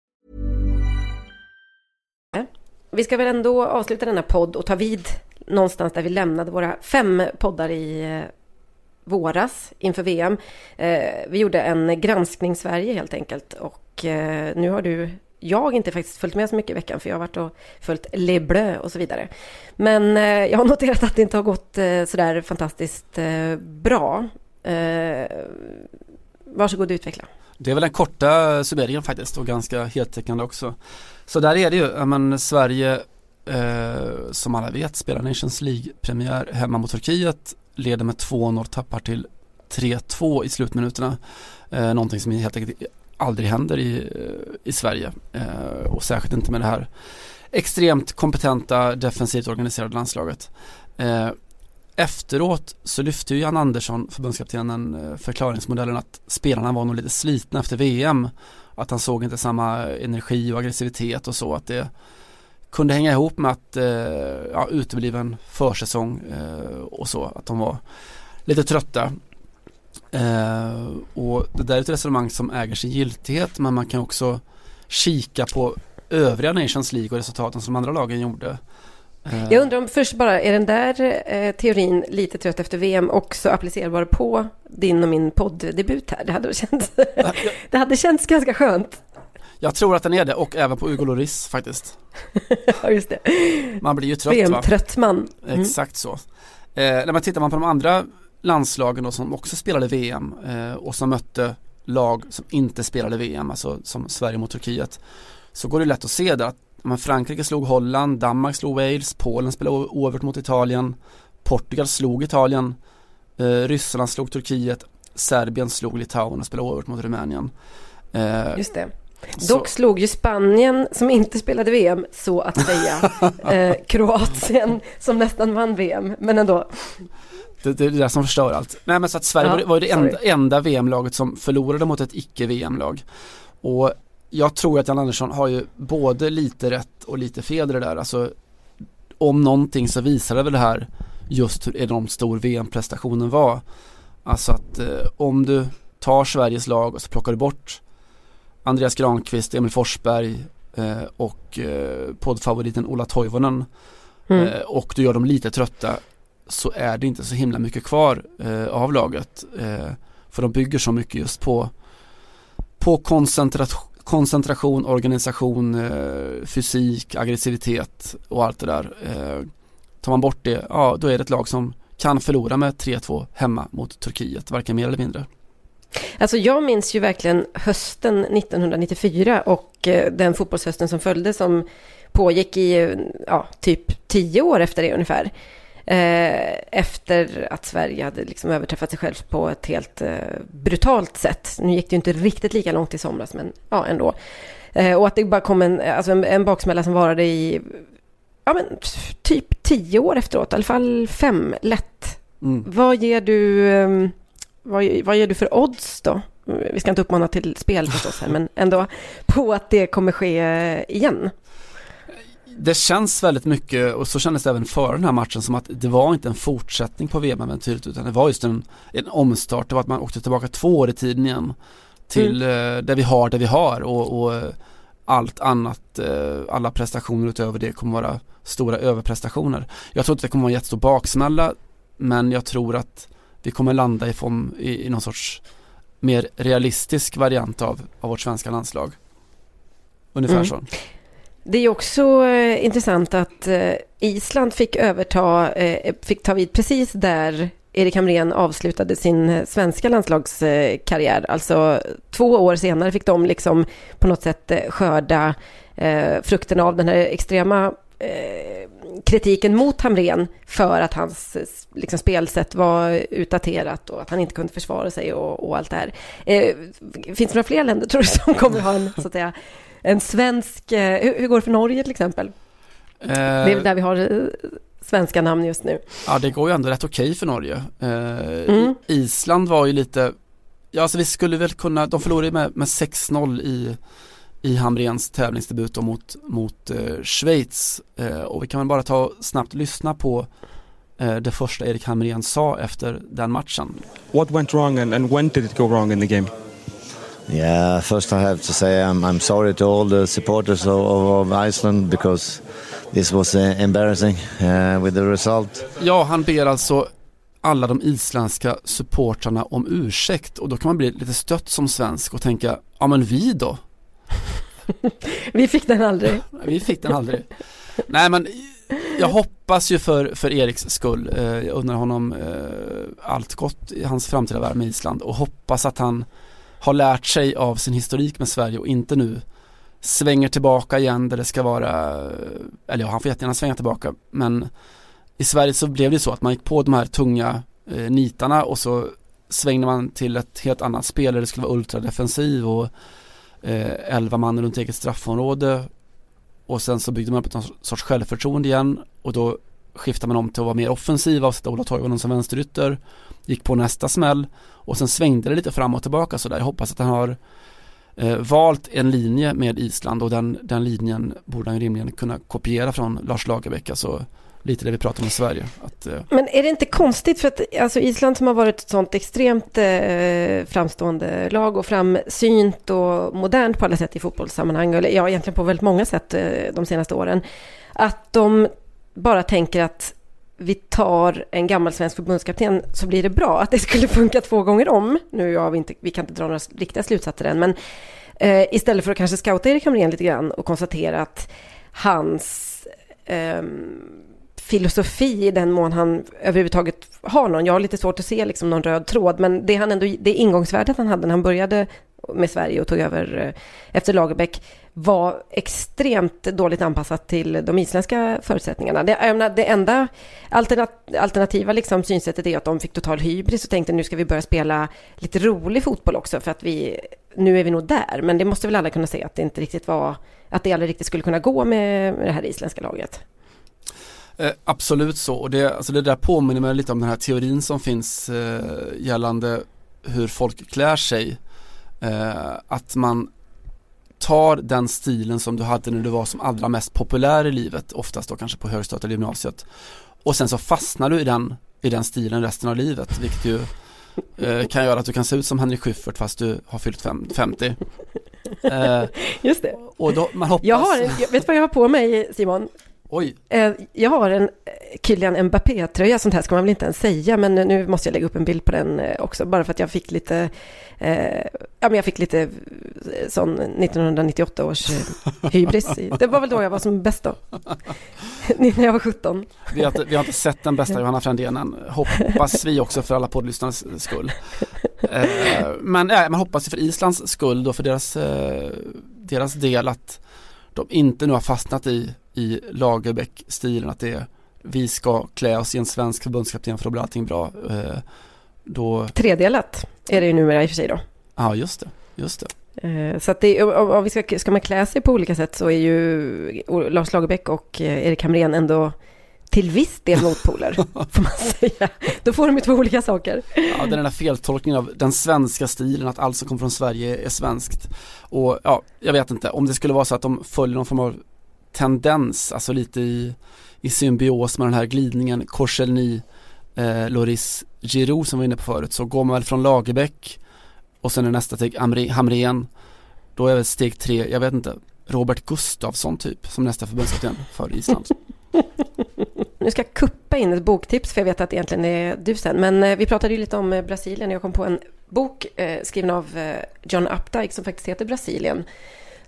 Vi ska väl ändå avsluta denna podd och ta vid någonstans där vi lämnade våra fem poddar i eh, våras inför VM. Eh, vi gjorde en granskning Sverige helt enkelt och eh, nu har du jag inte faktiskt följt med så mycket i veckan för jag har varit och följt Le Bleu och så vidare. Men jag har noterat att det inte har gått sådär fantastiskt bra. Varsågod och utveckla. Det är väl den korta summeringen faktiskt och ganska heltäckande också. Så där är det ju, men Sverige eh, som alla vet spelar Nations League-premiär hemma mot Turkiet, leder med 2-0, tappar till 3-2 i slutminuterna. Eh, någonting som helt enkelt aldrig händer i, eh, i Sverige eh, och särskilt inte med det här extremt kompetenta defensivt organiserade landslaget. Eh, efteråt så lyfte ju Jan Andersson, förbundskaptenen, eh, förklaringsmodellen att spelarna var nog lite slitna efter VM. Att han såg inte samma energi och aggressivitet och så att det kunde hänga ihop med att eh, ja, utebliven försäsong eh, och så, att de var lite trötta. Eh, och det där är ett resonemang som äger sin giltighet men man kan också kika på övriga Nations League och resultaten som andra lagen gjorde. Jag undrar om först bara, är den där eh, teorin lite trött efter VM också applicerbar på din och min podddebut här? Det hade, känts, det hade känts ganska skönt. Jag tror att den är det och även på Hugo Lloris faktiskt. ja, just det. Man blir ju trött VM-trött man. Mm. Exakt så. Eh, när man tittar man på de andra landslagen då som också spelade VM eh, och som mötte lag som inte spelade VM, alltså som Sverige mot Turkiet. Så går det lätt att se det att men Frankrike slog Holland, Danmark slog Wales, Polen spelade oavgjort mot Italien, Portugal slog Italien, eh, Ryssland slog Turkiet, Serbien slog Litauen och spelade oavgjort mot Rumänien. Eh, Just det. Dock så. slog ju Spanien, som inte spelade VM, så att säga, eh, Kroatien som nästan vann VM, men ändå. Det, det är det som förstör allt. Nej men så att Sverige ja, var det enda, enda VM-laget som förlorade mot ett icke-VM-lag. Och jag tror att Jan Andersson har ju både lite rätt och lite fel i det där. Alltså om någonting så visar det väl det här just hur enormt stor VM-prestationen var. Alltså att eh, om du tar Sveriges lag och så plockar du bort Andreas Granqvist, Emil Forsberg eh, och eh, poddfavoriten Ola Toivonen mm. eh, och du gör dem lite trötta så är det inte så himla mycket kvar eh, av laget. Eh, för de bygger så mycket just på, på koncentration, koncentration organisation, eh, fysik, aggressivitet och allt det där. Eh, tar man bort det, ja då är det ett lag som kan förlora med 3-2 hemma mot Turkiet, varken mer eller mindre. Alltså jag minns ju verkligen hösten 1994 och eh, den fotbollshösten som följde som pågick i ja, typ tio år efter det ungefär. Eh, efter att Sverige hade liksom överträffat sig själv på ett helt eh, brutalt sätt. Nu gick det ju inte riktigt lika långt i somras, men ja, ändå. och att det bara kom en, alltså en, en baksmälla som varade i ja, men, typ tio år efteråt, i alla fall fem, lätt. Mm. Vad ger du... Um, vad, vad ger du för odds då? Vi ska inte uppmana till spel förstås här, men ändå på att det kommer ske igen. Det känns väldigt mycket, och så kändes det även före den här matchen, som att det var inte en fortsättning på VM-äventyret utan det var just en, en omstart. Det var att man åkte tillbaka två år i tiden igen till mm. Eh, där vi har det vi har och, och allt annat, eh, alla prestationer utöver det kommer vara stora överprestationer. Jag tror inte det kommer vara en jättestor baksmälla men jag tror att vi kommer landa i, form, i, i någon sorts mer realistisk variant av, av vårt svenska landslag. Ungefär mm. så. Det är också eh, intressant att eh, Island fick överta, eh, eh fick ta vid precis där Erik Hamrén avslutade sin eh, svenska landslagskarriär. Alltså två år senare fick de liksom på något sätt eh, skörda eh, frukten av den här extrema Eh, kritiken mot Hamrén för att hans liksom, spelsätt var utdaterat och att han inte kunde försvara sig och, och allt det här. Eh, finns det några fler länder tror du som kommer ha en, så att säga, en svensk... Eh, hur, hur, går det för Norge till exempel? Eh, det är där vi har eh, svenska namn just nu. Ja, det går ju ändå rätt okej för Norge. Eh, mm. Island var ju lite... Ja, alltså vi skulle väl kunna... De förlorade med, med 6-0 i i Hamrens tävlingsdebut mot, mot eh, Schweiz. Eh, och vi kan väl bara ta snabbt lyssna på det första Erik Hamrén sa efter den matchen. What went wrong and, and when did it go wrong in the game? Yeah, first I have to say I'm, I'm sorry to all the supporters of, of Iceland because this was uh, embarrassing uh, with the result. Ja, han ber alltså alla de isländska supportrarna om ursäkt och då kan man bli lite stött som svensk och tänka, ja men vi då? Vi fick den aldrig. Vi fick den aldrig. Nej men jag hoppas ju för, för Eriks skull, eh, jag undrar honom eh, allt gott i hans framtida värld med Island och hoppas att han har lärt sig av sin historik med Sverige och inte nu svänger tillbaka igen där det ska vara, eller ja han får jättegärna svänga tillbaka men i Sverige så blev det så att man gick på de här tunga eh, nitarna och så svängde man till ett helt annat spel där det skulle vara ultradefensiv och eh, 11 man runt eget straffområde och sen så byggde man upp ett sorts självförtroende igen och då skiftade man om till att vara mer offensiv och sätta Ola Toivonen som vänsterytter gick på nästa smäll och sen svängde det lite fram och tillbaka sådär. Jag hoppas att han har eh, valt en linje med Island och den, den linjen borde han rimligen kunna kopiera från Lars Lagerbäck, alltså lite det vi pratar om i Sverige. Att, eh... Men är det inte konstigt för att alltså Island som har varit ett sånt extremt eh, framstående lag och framsynt och modernt på alla sätt i fotbollssammanhang, eller ja egentligen på väldigt många sätt eh, de senaste åren, att de bara tänker att vi tar en gammal svensk förbundskapten så blir det bra. Att det skulle funka två gånger om. Nu ja, vi, inte, vi kan inte dra några riktiga slutsatser än, men eh, istället för att kanske scouta Erik Hamrén lite grann och konstatera att hans eh, filosofi i den mån han överhuvudtaget har någon. Jag har lite svårt att se liksom någon röd tråd, men det, han ändå, det ingångsvärdet han hade när han började med Sverige och tog över eh, efter Lagerbäck var extremt dåligt anpassat till de isländska förutsättningarna. Det, menar, det enda alternativa liksom synsättet är att de fick total hybris och tänkte nu ska vi börja spela lite rolig fotboll också för att vi, nu är vi nog där. Men det måste väl alla kunna se att det inte riktigt var, att det aldrig riktigt skulle kunna gå med, med det här isländska laget. Eh, absolut så och det, alltså det där påminner mig lite om den här teorin som finns eh, gällande hur folk klär sig. Eh, att man tar den stilen som du hade när du var som allra mest populär i livet, oftast då kanske på högstadiet eller gymnasiet. Och sen så fastnar du i den, i den stilen resten av livet, vilket ju eh, kan göra att du kan se ut som Henrik Schyffert fast du har fyllt fem, 50. Eh, Just det. Och då, man hoppas... Jag har, vet du vad jag har på mig Simon? Oj. Eh, jag har en Kylian Mbappé-tröja, sånt här ska man väl inte ens säga, men nu måste jag lägga upp en bild på den eh, också, bara för att jag fick lite, eh, ja men jag fick lite eh, sån 1998 års eh, hybris. Det var väl då jag var som bäst då, när jag var 17. Vi har, vi har inte sett den bästa Johanna Frändén än, hoppas vi också för alla poddlyssnares skull. Eh, men äh, man hoppas för Islands skull då, för deras, eh, deras del att de inte nu har fastnat i, i Lagerbäck-stilen, att det är vi ska klä oss i en svensk förbundskapten för då blir allting bra. Eh, då... Tredelat är det ju numera i och för sig då. Ja, just det. Just det. Eh, så att det, om vi ska, ska man klä sig på olika sätt så är ju Lars Lagerbäck och eh, Erik Hamrén ändå till viss del motpoler, får man säga. Då får de ju två olika saker. Ja, den där feltolkningen av den svenska stilen, att allt som kommer från Sverige är svenskt. Och ja, jag vet inte, om det skulle vara så att de följer någon form av tendens, alltså lite i i symbios med den här glidningen Korselny, eh, Loris Giroud som vi var inne på förut så går man väl från Lagerbäck och sen är nästa steg Hamrén då är väl steg tre, jag vet inte, Robert Gustafsson typ som nästa förbundskapten för Island. Nu ska jag kuppa in ett boktips för jag vet att det egentligen är du sen. Men eh, vi pratade ju lite om eh, Brasilien. Jag kom på en bok eh, skriven av John Updike som faktiskt heter Brasilien.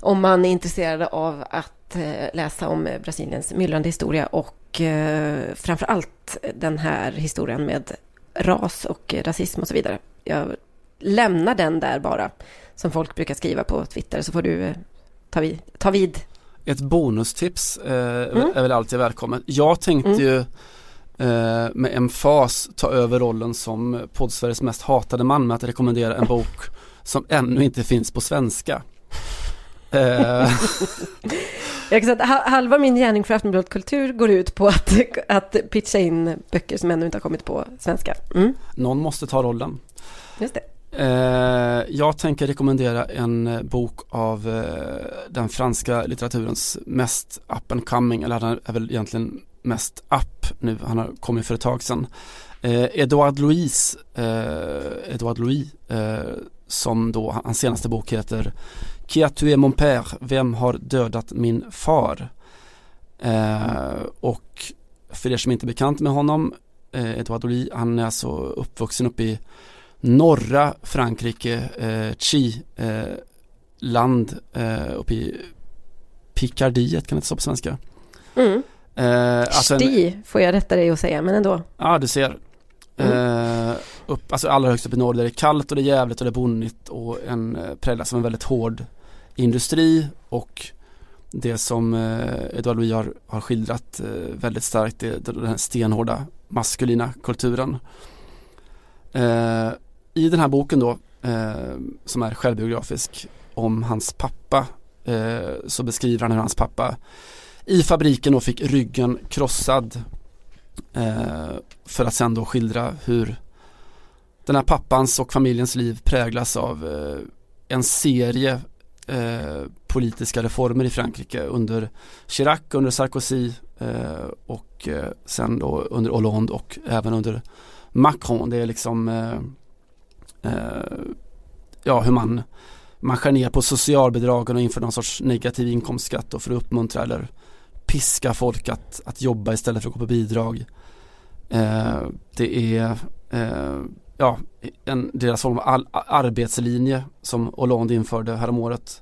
Om man är intresserad av att Eh, läsa om Brasiliens myllrande historia och eh, framför allt den här historien med ras och rasism och så vidare. Jag lämnar den där bara, som folk brukar skriva på Twitter, så får du eh, ta vid. Ta vid. Ett bonustips eh, mm. är väl alltid välkommet. Jag tänkte mm. ju eh, med emfas ta över rollen som poddsveriges mest hatade man med att rekommendera en bok som ännu inte finns på svenska. Eh, Jag kan säga att halva min gärning för Aftonbladet Kultur går ut på att, att pitcha in böcker som ännu inte har kommit på svenska. Mm. Någon måste ta rollen. Just det. Eh, jag tänker rekommendera en eh, bok av den franska litteraturens mest up and coming, eller han är väl egentligen mest up nu, han har kommit för ett tag sedan. Edouard Louis, Edouard Louis som då, hans senaste bok heter Qui a tué mon père? Vem har dödat min far? Eh, och för er som inte är bekant med honom, eh, Edouard Louis, han är alltså uppvuxen uppe i norra Frankrike, eh, Chi, eh, land eh, uppe i Picardiet, kan det inte stå på svenska? Mm. Eh, alltså en, får jag rätta dig att säga, men ändå. Ja, du ser. Mm. Eh, upp, alltså allra högst upp i norr där det är kallt och det är jävligt och det är bonnigt och en eh, präglas av en väldigt hård industri och det som eh, Edouard Louis har, har skildrat eh, väldigt starkt är den här stenhårda maskulina kulturen. Eh, I den här boken då eh, som är självbiografisk om hans pappa eh, så beskriver han hur hans pappa i fabriken då fick ryggen krossad eh, för att sen då skildra hur den här pappans och familjens liv präglas av eh, en serie Eh, politiska reformer i Frankrike under Chirac, under Sarkozy eh, och eh, sen då under Hollande och även under Macron. Det är liksom eh, eh, ja hur man man skär ner på socialbidragen och inför någon sorts negativ inkomstskatt och för att uppmuntra eller piska folk att, att jobba istället för att gå på bidrag. Eh, det är eh, ja, en, deras form av all, arbetslinje som Hollande införde häromåret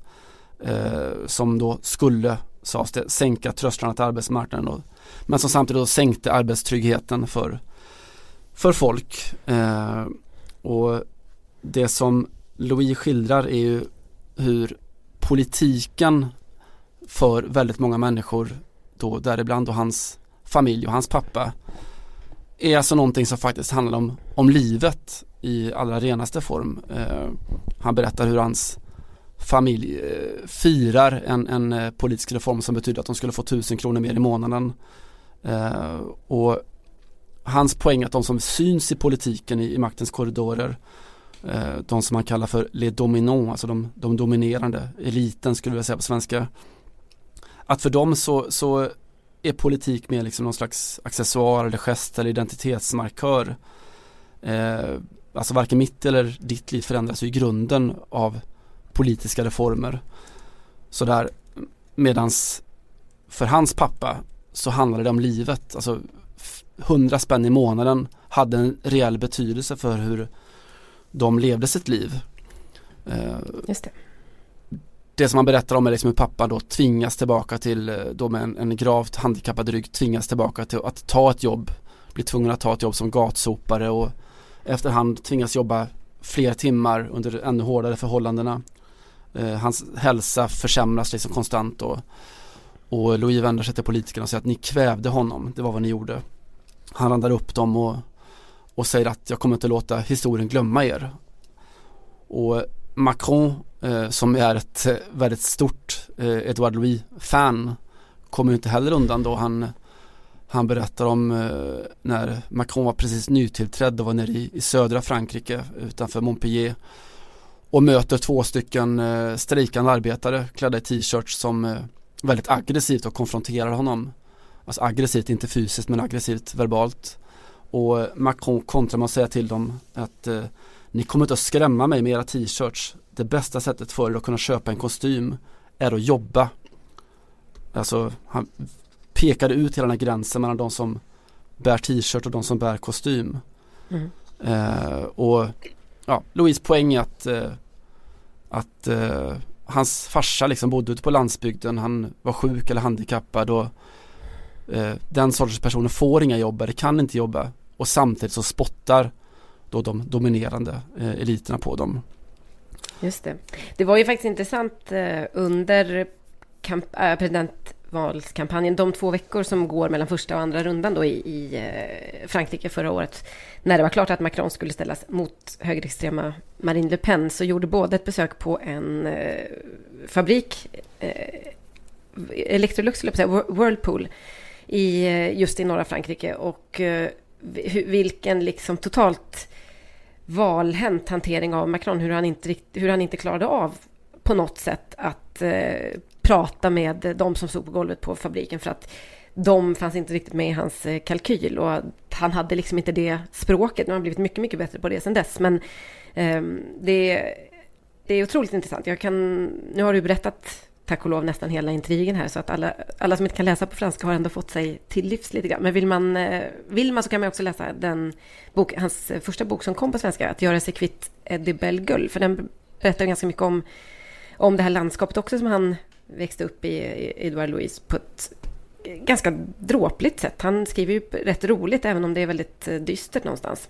eh, som då skulle, sades det, sänka trösklarna till arbetsmarknaden och, men som samtidigt då sänkte arbetstryggheten för, för folk. Eh, och det som Louis skildrar är ju hur politiken för väldigt många människor, då däribland då hans familj och hans pappa, är alltså någonting som faktiskt handlar om, om livet i allra renaste form. Eh, han berättar hur hans familj eh, firar en, en eh, politisk reform som betyder att de skulle få tusen kronor mer i månaden. Eh, och hans poäng är att de som syns i politiken i, i maktens korridorer eh, de som man kallar för les dominants, alltså de, de dominerande, eliten skulle jag säga på svenska. Att för dem så, så är politik mer liksom någon slags accessoar eller gest eller identitetsmarkör. Eh, alltså varken mitt eller ditt liv förändras ju i grunden av politiska reformer. Sådär, medans för hans pappa så handlade det om livet. Alltså 100 spänn i månaden hade en reell betydelse för hur de levde sitt liv. Eh, Just det det som man berättar om är liksom hur pappan då tvingas tillbaka till, eh, då med en, en gravt handikappad rygg, tvingas tillbaka till att ta ett jobb, blir tvungen att ta ett jobb som gatsopare och efterhand tvingas jobba fler timmar under ännu hårdare förhållandena. Eh, hans hälsa försämras liksom konstant och, och Louis vänder sig till politikerna och säger att ni kvävde honom, det var vad ni gjorde. Han landar upp dem och, och säger att jag kommer inte låta historien glömma er. Och Macron eh, som är ett eh, väldigt stort eh, Edouard Louis-fan kommer inte heller undan då han han berättar om eh, när Macron var precis nytillträdd och var nere i, i södra Frankrike eh, utanför Montpellier och möter två stycken eh, strejkande arbetare klädda i t-shirts som eh, väldigt aggressivt och konfronterar honom. Alltså aggressivt, inte fysiskt men aggressivt verbalt. Och eh, Macron kontrar med att säga till dem att eh, ni kommer inte att skrämma mig med era t-shirts. Det bästa sättet för er att kunna köpa en kostym är att jobba. Alltså han pekade ut hela den här gränsen mellan de som bär t-shirt och de som bär kostym. Mm. Eh, och ja, Louise poäng är att, eh, att eh, hans farsa liksom bodde ute på landsbygden, han var sjuk eller handikappad och eh, den sortens personer får inga jobb eller kan inte jobba och samtidigt så spottar då de dominerande eh, eliterna på dem. Just det. Det var ju faktiskt intressant eh, under kamp- äh, presidentvalskampanjen, de två veckor som går mellan första och andra rundan då i, i eh, Frankrike förra året, när det var klart att Macron skulle ställas mot högerextrema Marine Le Pen, så gjorde båda ett besök på en eh, fabrik, eh, Electrolux, Whirlpool, i, eh, just i norra Frankrike. Och eh, vilken liksom totalt valhänt hantering av Macron, hur han inte, hur han inte klarade av på något sätt att eh, prata med de som stod på golvet på fabriken för att de fanns inte riktigt med i hans eh, kalkyl och han hade liksom inte det språket. Nu har han blivit mycket, mycket bättre på det sen dess. Men eh, det, det är otroligt intressant. Jag kan, nu har du berättat tack och lov nästan hela intrigen här så att alla, alla som inte kan läsa på franska har ändå fått sig till livs lite grann. Men vill man, eh, vill man så kan man också läsa den bok, hans eh, första bok som kom på svenska, Att göra sig kvitt Eddie Belgull. För den berättar ganska mycket om, om det här landskapet också som han växte upp i, Edouard Louis på ett eh, ganska dråpligt sätt. Han skriver ju rätt roligt även om det är väldigt dystert någonstans.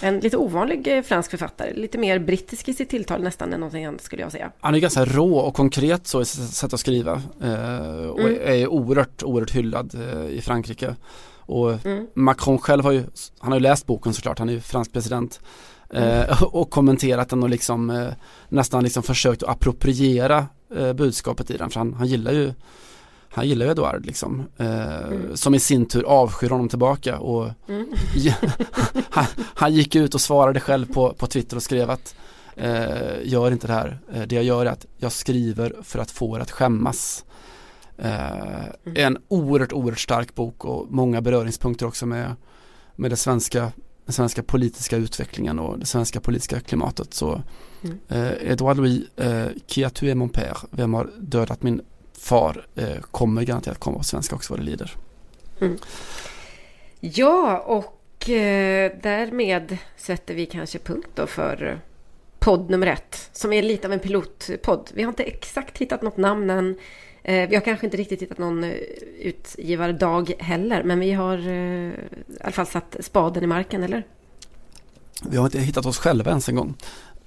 En lite ovanlig eh, fransk författare, lite mer brittisk i sitt tilltal nästan än någonting annat skulle jag säga. Han är ganska rå och konkret så i sätt att skriva eh, och mm. är oerhört, oerhört hyllad eh, i Frankrike. Och mm. Macron själv har ju, han har ju läst boken såklart, han är ju fransk president. Mm. Eh, och kommenterat den och liksom nästan liksom försökt att appropriera budskapet i den för han, han gillar ju han gillar ju Eduard liksom eh, mm. som i sin tur avskyr honom tillbaka och mm. han, han, gick ut och svarade själv på, på Twitter och skrev att eh, gör inte det här, eh, det jag gör är att jag skriver för att få er att skämmas eh, mm. en oerhört, oerhört stark bok och många beröringspunkter också med, med det svenska den svenska politiska utvecklingen och det svenska politiska klimatet så mm. eh, Edouard Louis, eh, Qui a tué mon père, vem har dödat min far, eh, kommer garanterat komma på svenska också vad det lider. Mm. Ja, och eh, därmed sätter vi kanske punkt då för podd nummer ett, som är lite av en pilotpodd. Vi har inte exakt hittat något namn än. Eh, vi har kanske inte riktigt hittat någon eh, utgivardag heller, men vi har eh, i alla fall satt spaden i marken, eller? Vi har inte hittat oss själva ens en gång.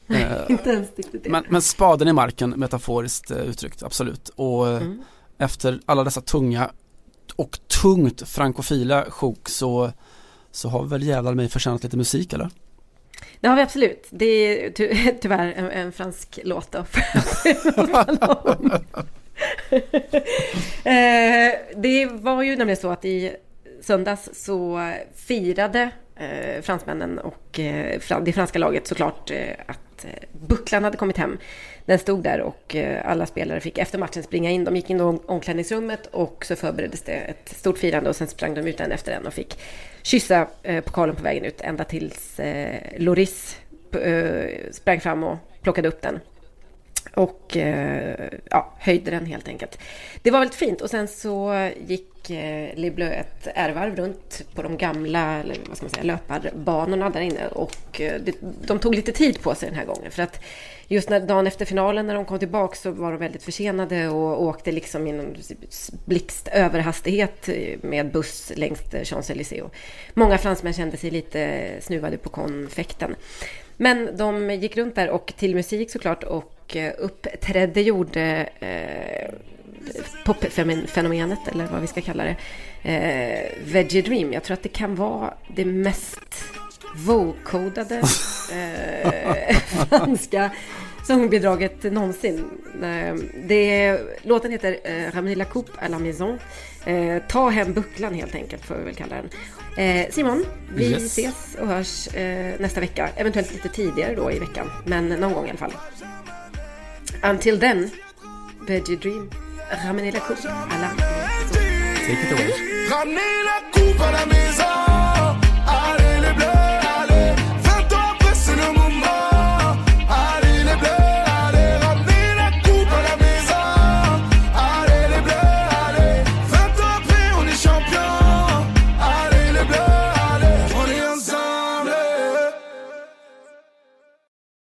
Nej, inte ens det. Men, men, spaden i marken metaforiskt uttryckt, absolut. Och mm. efter alla dessa tunga och tungt frankofila sjok så, så har väl jävlar mig förtjänat lite musik eller? Det har vi absolut. Det är ty tyvärr en, en fransk låt då. Eh, det var ju nämligen så att i söndags så firade eh, fransmännen och eh, det franska laget såklart att Eh, bucklan hade kommit hem. Den stod där och eh, alla spelare fick efter matchen springa in. De gick in i omklädningsrummet och så förbereddes det ett stort firande och sen sprang de ut en efter en och fick kyssa eh, pokalen på vägen ut ända tills Loris sprang fram och plockade upp den och eh, ja, höjde den helt enkelt. Det var väldigt fint och sen så gick eh, Liblö ett ärvarv runt på de gamla eller vad ska man säga, löparbanorna där inne och eh, det, de tog lite tid på sig den här gången för att just när, dagen efter finalen när de kom tillbaka så var de väldigt försenade och åkte liksom i någon blixt överhastighet med buss längs Champs-Élysées. Många fransmän kände sig lite snuvade på konfekten. Men de gick runt där och till musik såklart och eh, uppträdde gjorde eh, popfenomenet eller vad vi ska kalla det. Eh, Veggie Dream. Jag tror att det kan vara det mest vocodade eh, franska sångbidraget någonsin. Eh, det, låten heter eh, Ramener la coupe à la maison. Eh, ta hem bucklan helt enkelt får vi väl kalla den. Eh, Simon, vi yes. ses och hörs eh, nästa vecka. Eventuellt lite tidigare då i veckan, men någon gång i alla fall. Until then, Veggie Dream, ramenez la coupe. À la Take it away.